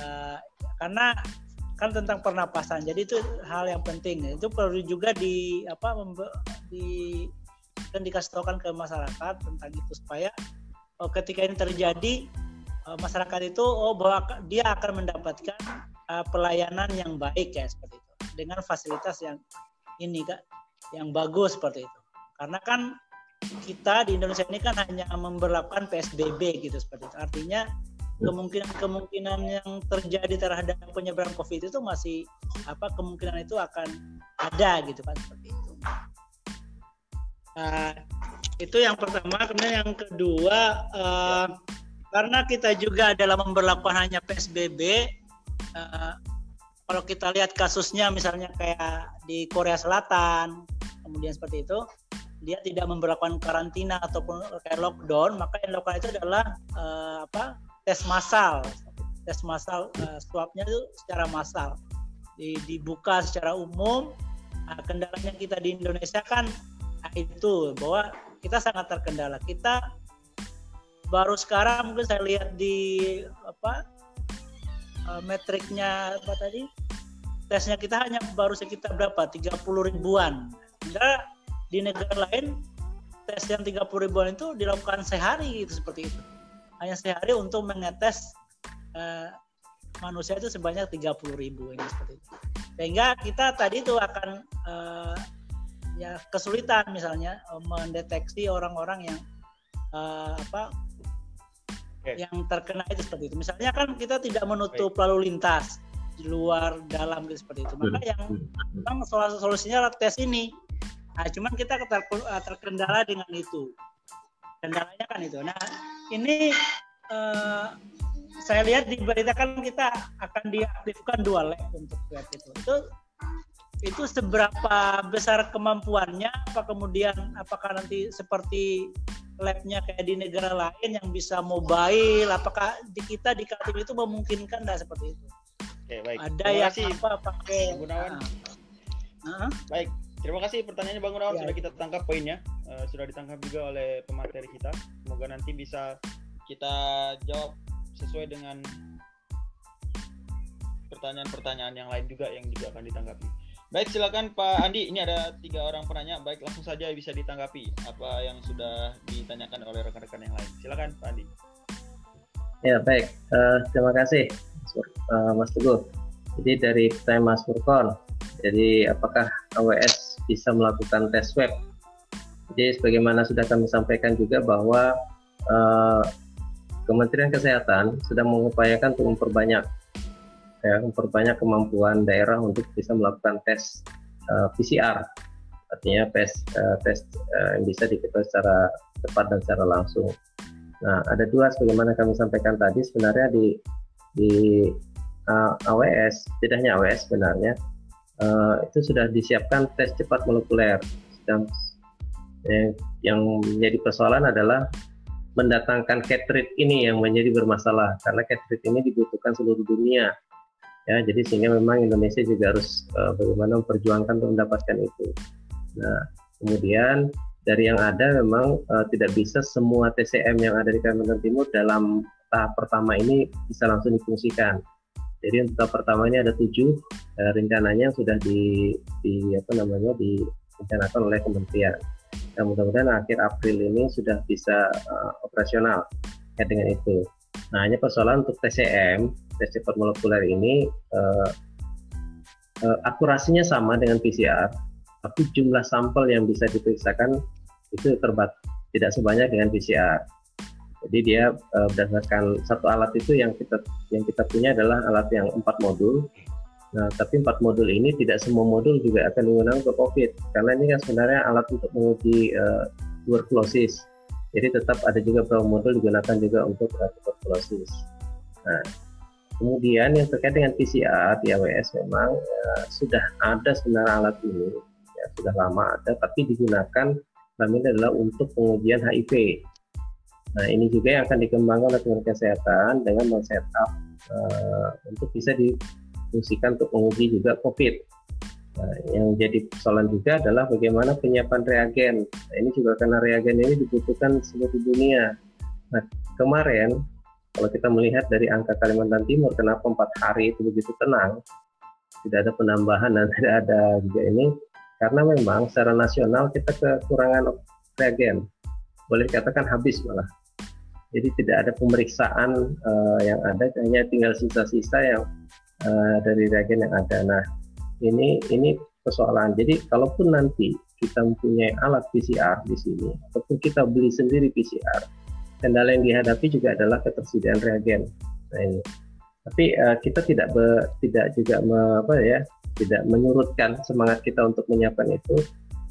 Uh, karena kan tentang pernapasan jadi itu hal yang penting. Itu perlu juga di apa di dan dikasih ke masyarakat tentang itu supaya oh, ketika ini terjadi uh, masyarakat itu oh bahwa dia akan mendapatkan uh, pelayanan yang baik ya seperti itu. Dengan fasilitas yang ini kak yang bagus seperti itu. Karena kan kita di Indonesia ini kan hanya memperlakukan PSBB gitu seperti itu. Artinya kemungkinan-kemungkinan yang terjadi terhadap penyebaran COVID itu masih apa kemungkinan itu akan ada gitu kan seperti itu. Nah, itu yang pertama. Kemudian yang kedua, uh, karena kita juga dalam memperlakukan hanya PSBB, uh, kalau kita lihat kasusnya misalnya kayak di Korea Selatan, kemudian seperti itu, dia tidak memperlakukan karantina ataupun kayak lockdown, maka yang dilakukan itu adalah uh, apa tes massal, tes massal uh, swabnya itu secara massal, di, dibuka secara umum. Nah, kendalanya kita di Indonesia kan nah itu bahwa kita sangat terkendala. Kita baru sekarang mungkin saya lihat di apa uh, metriknya apa tadi? Tesnya kita hanya baru sekitar berapa? 30 ribuan. Enggak di negara lain tes yang 30 ribuan itu dilakukan sehari gitu seperti itu hanya sehari untuk mengetes uh, manusia itu sebanyak 30 ribu ini seperti itu sehingga kita tadi itu akan uh, ya kesulitan misalnya mendeteksi orang-orang yang uh, apa okay. yang terkena itu seperti itu. Misalnya kan kita tidak menutup Baik. lalu lintas di luar dalam gitu seperti itu. Maka yang memang solusinya adalah tes ini. Nah, cuman kita terkendala dengan itu. Kendalanya kan itu. Nah, ini uh, saya lihat di berita kan kita akan diaktifkan dua lab untuk lab itu. Itu itu seberapa besar kemampuannya? Apa kemudian apakah nanti seperti labnya kayak di negara lain yang bisa mobile? Apakah di kita di Kaltim itu memungkinkan nggak seperti itu? Oke baik. Ada terima yang kasih, apa pakai Gunawan nah. baik terima kasih pertanyaannya Bang Gunawan ya. sudah kita tangkap poinnya uh, sudah ditangkap juga oleh pemateri kita semoga nanti bisa kita jawab sesuai dengan pertanyaan-pertanyaan yang lain juga yang juga akan ditanggapi Baik, silakan Pak Andi. Ini ada tiga orang penanya. Baik, langsung saja bisa ditanggapi apa yang sudah ditanyakan oleh rekan-rekan yang lain. Silakan Pak Andi. Ya, baik. Uh, terima kasih, uh, Mas Teguh. Jadi dari pertanyaan Mas Furkon, jadi apakah AWS bisa melakukan tes web? Jadi sebagaimana sudah kami sampaikan juga bahwa uh, Kementerian Kesehatan sedang mengupayakan untuk memperbanyak ya memperbanyak kemampuan daerah untuk bisa melakukan tes uh, eh, PCR artinya tes uh, tes uh, yang bisa diketahui secara cepat dan secara langsung. Nah, ada dua sebagaimana kami sampaikan tadi sebenarnya di di uh, AWS, tidak hanya AWS sebenarnya uh, itu sudah disiapkan tes cepat molekuler. Dan yang, yang menjadi persoalan adalah mendatangkan cartridge ini yang menjadi bermasalah karena cartridge ini dibutuhkan seluruh dunia. Ya jadi sehingga memang Indonesia juga harus uh, bagaimana memperjuangkan untuk mendapatkan itu. Nah kemudian dari yang ada memang uh, tidak bisa semua TCM yang ada di Kalimantan Timur dalam tahap pertama ini bisa langsung difungsikan jadi untuk tahap pertama ada tujuh uh, rencananya sudah di, di apa namanya direncanakan oleh kementerian dan mudah-mudahan akhir April ini sudah bisa uh, operasional ya dengan itu nah hanya persoalan untuk TCM tes cepat molekuler ini uh, uh, akurasinya sama dengan PCR, tapi jumlah sampel yang bisa diperiksakan itu terbat tidak sebanyak dengan PCR. Jadi dia uh, berdasarkan satu alat itu yang kita yang kita punya adalah alat yang empat modul. Nah, tapi empat modul ini tidak semua modul juga akan digunakan untuk COVID karena ini kan sebenarnya alat untuk menguji uh, tuberkulosis. Jadi tetap ada juga beberapa modul digunakan juga untuk uh, tuberkulosis. Nah, Kemudian yang terkait dengan PCR di AWS memang ya, sudah ada sebenarnya alat ini, ya, sudah lama ada, tapi digunakan ini adalah untuk pengujian HIV. Nah ini juga yang akan dikembangkan oleh Kementerian Kesehatan dengan men-setup uh, untuk bisa difungsikan untuk menguji juga COVID. Nah, yang jadi persoalan juga adalah bagaimana penyiapan reagen. Nah, ini juga karena reagen ini dibutuhkan seluruh dunia. Nah, kemarin kalau kita melihat dari angka Kalimantan Timur, kenapa empat hari itu begitu tenang, tidak ada penambahan dan tidak ada juga ini, karena memang secara nasional kita kekurangan reagen, boleh dikatakan habis malah. Jadi tidak ada pemeriksaan uh, yang ada, hanya tinggal sisa-sisa yang uh, dari reagen yang ada. Nah, ini ini persoalan. Jadi kalaupun nanti kita mempunyai alat PCR di sini, ataupun kita beli sendiri PCR, kendala yang dihadapi juga adalah ketersediaan reagen. Nah ini. Tapi uh, kita tidak be, tidak juga me, apa ya, tidak menyurutkan semangat kita untuk menyiapkan itu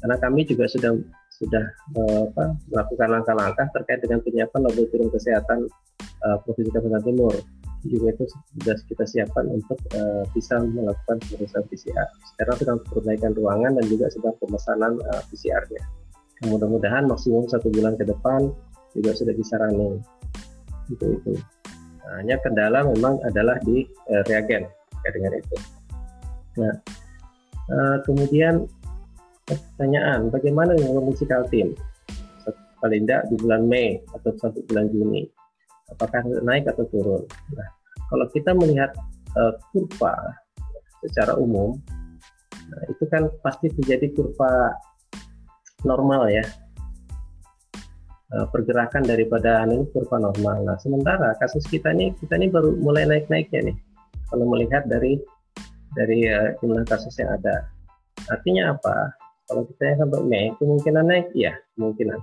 karena kami juga sudah sudah uh, apa, melakukan langkah-langkah terkait dengan penyiapan laboratorium kesehatan uh, Provinsi Kalimantan Timur. juga itu sudah kita siapkan untuk uh, bisa melakukan pemeriksaan PCR. Sekarang sedang perbaikan ruangan dan juga sedang pemesanan uh, PCR-nya. Mudah-mudahan maksimum satu bulan ke depan juga sudah bisa running. Itu itu. Nah, hanya kendala memang adalah di uh, reagen dengan itu. Nah, uh, kemudian pertanyaan, bagaimana dengan kondisi kaltim? Paling tidak di bulan Mei atau sampai bulan Juni apakah naik atau turun. Nah, kalau kita melihat uh, kurva secara umum, nah itu kan pasti terjadi kurva normal ya. Uh, pergerakan daripada ini kurva normal. Nah, sementara kasus kita ini kita ini baru mulai naik-naiknya nih. Kalau melihat dari dari uh, jumlah kasus yang ada. Artinya apa? Kalau kita yang sampai Mei kemungkinan naik, ya kemungkinan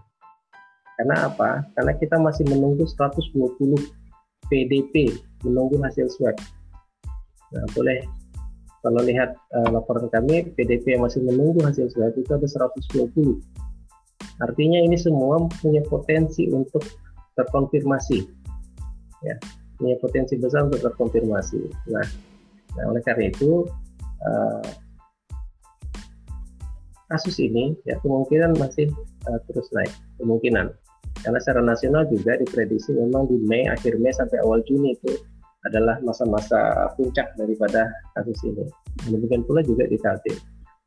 karena apa? Karena kita masih menunggu 120 PDP, menunggu hasil swab. Nah, boleh kalau lihat uh, laporan kami, PDP yang masih menunggu hasil swab itu ada 120. Artinya ini semua punya potensi untuk terkonfirmasi. Ya, punya potensi besar untuk terkonfirmasi. Nah, nah oleh karena itu uh, kasus ini ya kemungkinan masih uh, terus naik kemungkinan karena secara nasional juga diprediksi memang di Mei, akhir Mei sampai awal Juni itu adalah masa-masa puncak daripada kasus ini. Demikian pula juga di Kaltim.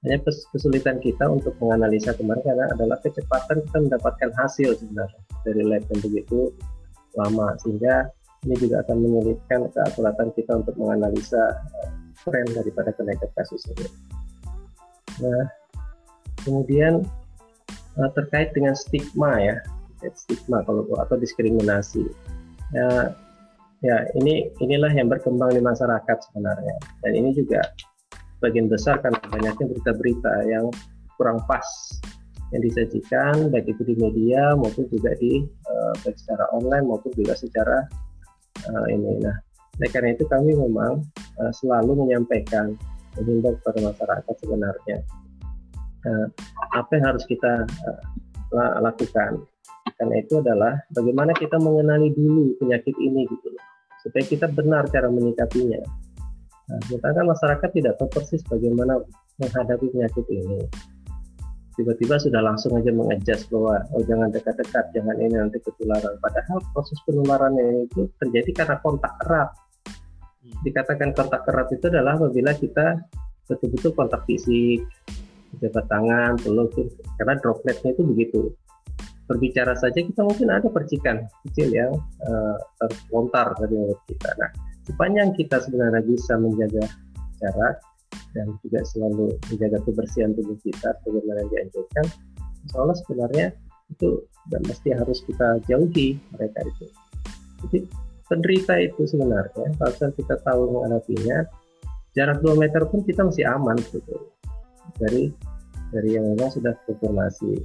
Hanya kesulitan kita untuk menganalisa kemarin karena adalah kecepatan kita mendapatkan hasil sebenarnya dari lab yang begitu lama sehingga ini juga akan menyulitkan keakuratan kita untuk menganalisa eh, tren daripada kenaikan kasus ini. Nah, kemudian eh, terkait dengan stigma ya, stigma kalau atau diskriminasi. Ya, ya ini inilah yang berkembang di masyarakat sebenarnya. Dan ini juga bagian besar karena banyaknya berita-berita yang kurang pas yang disajikan baik itu di media maupun juga di uh, baik secara online maupun juga secara uh, ini. Nah, oleh karena itu kami memang uh, selalu menyampaikan menghimbau kepada masyarakat sebenarnya uh, apa yang harus kita uh, lakukan. Karena itu adalah bagaimana kita mengenali dulu penyakit ini gitu. Loh supaya kita benar cara menyikapinya. Nah, kita kan masyarakat tidak tahu persis bagaimana menghadapi penyakit ini. Tiba-tiba sudah langsung aja mengejas bahwa oh jangan dekat-dekat jangan ini nanti ketularan. Padahal proses penularannya itu terjadi karena kontak erat. Hmm. dikatakan kontak erat itu adalah apabila kita betul-betul kontak fisik jabat tangan peluk karena dropletnya itu begitu berbicara saja kita mungkin ada percikan kecil yang uh, terlontar dari mulut kita. Nah, sepanjang kita sebenarnya bisa menjaga jarak dan juga selalu menjaga kebersihan tubuh kita sebagaimana dianjurkan, insya sebenarnya itu dan mesti harus kita jauhi mereka itu. Jadi penderita itu sebenarnya kalau kita tahu menghadapinya, jarak 2 meter pun kita masih aman gitu dari dari yang memang sudah konfirmasi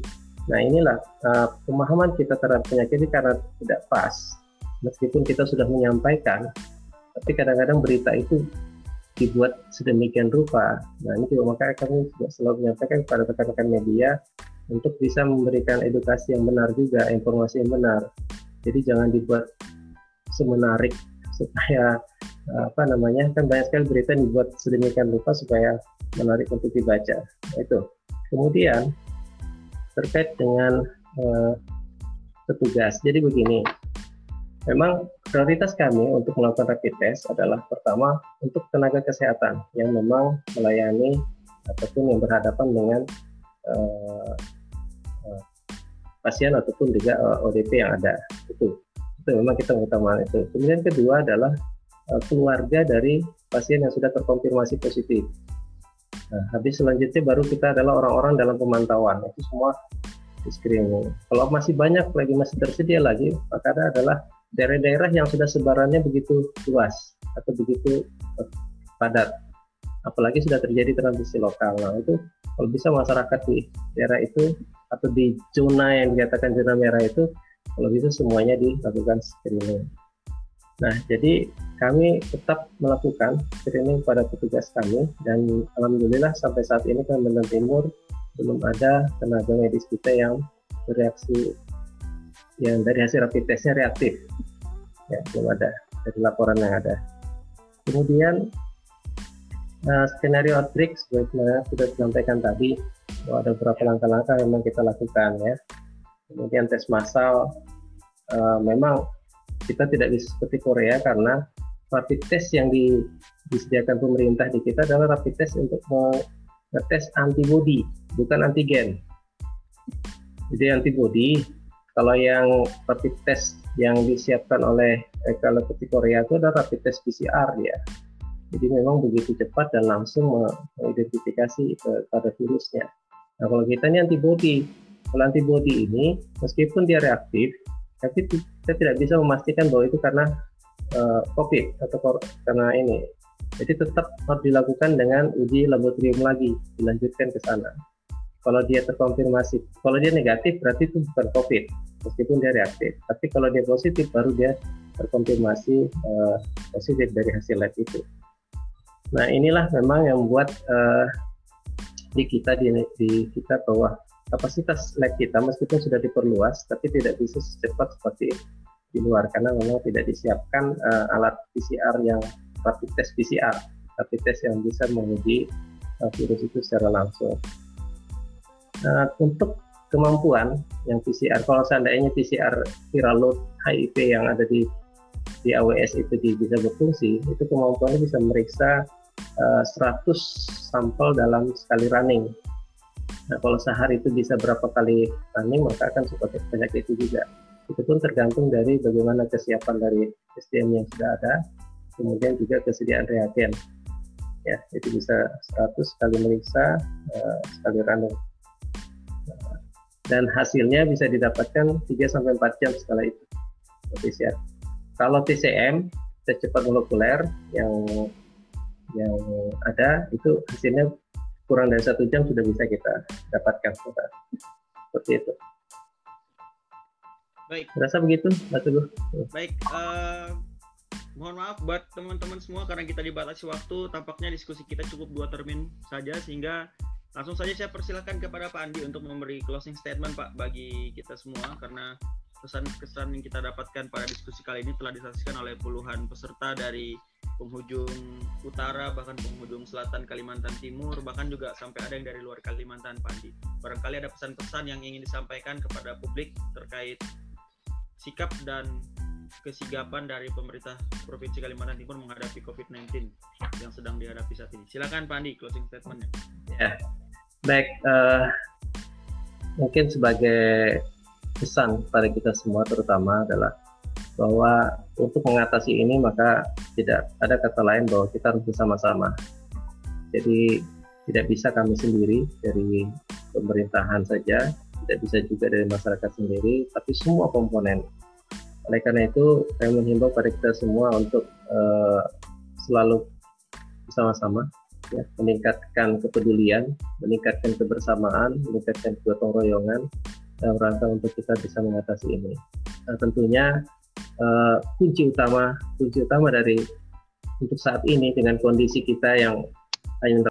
Nah inilah uh, pemahaman kita terhadap penyakit ini karena tidak pas. Meskipun kita sudah menyampaikan, tapi kadang-kadang berita itu dibuat sedemikian rupa. Nah ini juga makanya kami juga selalu menyampaikan kepada rekan-rekan media untuk bisa memberikan edukasi yang benar juga, informasi yang benar. Jadi jangan dibuat semenarik supaya apa namanya kan banyak sekali berita yang dibuat sedemikian rupa supaya menarik untuk dibaca. Itu. Kemudian terkait dengan uh, petugas. Jadi begini, memang prioritas kami untuk melakukan rapid test adalah pertama untuk tenaga kesehatan yang memang melayani ataupun yang berhadapan dengan uh, pasien ataupun juga ODP yang ada. Itu itu memang kita mengutamakan itu. Kemudian kedua adalah keluarga dari pasien yang sudah terkonfirmasi positif. Nah, habis selanjutnya baru kita adalah orang-orang dalam pemantauan. Itu semua di screening. Kalau masih banyak lagi masih tersedia lagi, maka ada adalah daerah-daerah yang sudah sebarannya begitu luas atau begitu eh, padat. Apalagi sudah terjadi transmisi lokal. Nah, itu kalau bisa masyarakat di daerah itu atau di zona yang dikatakan zona merah itu kalau bisa semuanya dilakukan screening. Nah, jadi kami tetap melakukan screening pada petugas kami dan alhamdulillah sampai saat ini Kalimantan Timur belum ada tenaga medis kita yang bereaksi yang dari hasil rapid testnya reaktif ya belum ada dari laporan yang ada. Kemudian uh, skenario outbreak sebagaimana sudah disampaikan tadi bahwa ada beberapa langkah-langkah yang memang kita lakukan ya. Kemudian tes massal uh, memang kita tidak bisa seperti Korea karena rapid test yang di, disediakan pemerintah di kita adalah rapid test untuk mengetes antibody bukan antigen. Jadi antibody kalau yang rapid test yang disiapkan oleh eh, kalau seperti Korea itu adalah rapid test PCR ya. Jadi memang begitu cepat dan langsung mengidentifikasi pada virusnya. Nah kalau kita ini antibody, kalau antibody ini meskipun dia reaktif, tapi kita tidak bisa memastikan bahwa itu karena uh, COVID atau karena ini. Jadi tetap harus dilakukan dengan uji laboratorium lagi, dilanjutkan ke sana. Kalau dia terkonfirmasi, kalau dia negatif berarti itu bukan COVID, meskipun dia reaktif. Tapi kalau dia positif, baru dia terkonfirmasi uh, positif dari hasil lab itu. Nah inilah memang yang membuat uh, di kita di, di kita bahwa kapasitas lab kita meskipun sudah diperluas, tapi tidak bisa secepat seperti di luar karena memang tidak disiapkan uh, alat PCR yang rapid test PCR, rapid test yang bisa menguji uh, virus itu secara langsung. Nah, untuk kemampuan yang PCR, kalau seandainya PCR viral load HIV yang ada di di AWS itu di, bisa berfungsi, itu kemampuannya bisa meriksa uh, eh, 100 sampel dalam sekali running. Nah, kalau sehari itu bisa berapa kali running, maka akan seperti banyak itu juga. Itu pun tergantung dari bagaimana kesiapan dari SDM yang sudah ada, kemudian juga kesediaan reagen. Ya, itu bisa 100 kali meriksa, uh, sekali running. dan hasilnya bisa didapatkan 3 sampai 4 jam setelah itu. PCR. Kalau TCM, tes cepat molekuler yang yang ada itu hasilnya kurang dari satu jam sudah bisa kita dapatkan seperti itu. Baik. Rasa begitu, Mbak Teguh. Baik. Uh, mohon maaf buat teman-teman semua karena kita dibatasi waktu. Tampaknya diskusi kita cukup dua termin saja sehingga langsung saja saya persilahkan kepada Pak Andi untuk memberi closing statement Pak bagi kita semua karena pesan-kesan yang kita dapatkan pada diskusi kali ini telah disaksikan oleh puluhan peserta dari penghujung utara bahkan penghujung selatan Kalimantan Timur bahkan juga sampai ada yang dari luar Kalimantan Pandi. Barangkali ada pesan-pesan yang ingin disampaikan kepada publik terkait sikap dan kesigapan dari pemerintah Provinsi Kalimantan Timur menghadapi COVID-19 yang sedang dihadapi saat ini. Silakan Pak Andi, closing statementnya. Ya, baik. Uh, mungkin sebagai pesan pada kita semua terutama adalah bahwa untuk mengatasi ini maka tidak ada kata lain bahwa kita harus bersama-sama. Jadi tidak bisa kami sendiri dari pemerintahan saja, tidak bisa juga dari masyarakat sendiri, tapi semua komponen. Oleh karena itu, saya menghimbau pada kita semua untuk uh, selalu bersama-sama, ya, meningkatkan kepedulian, meningkatkan kebersamaan, meningkatkan kegotong royongan dalam rangka untuk kita bisa mengatasi ini. Nah, tentunya uh, kunci utama kunci utama dari untuk saat ini dengan kondisi kita yang hanya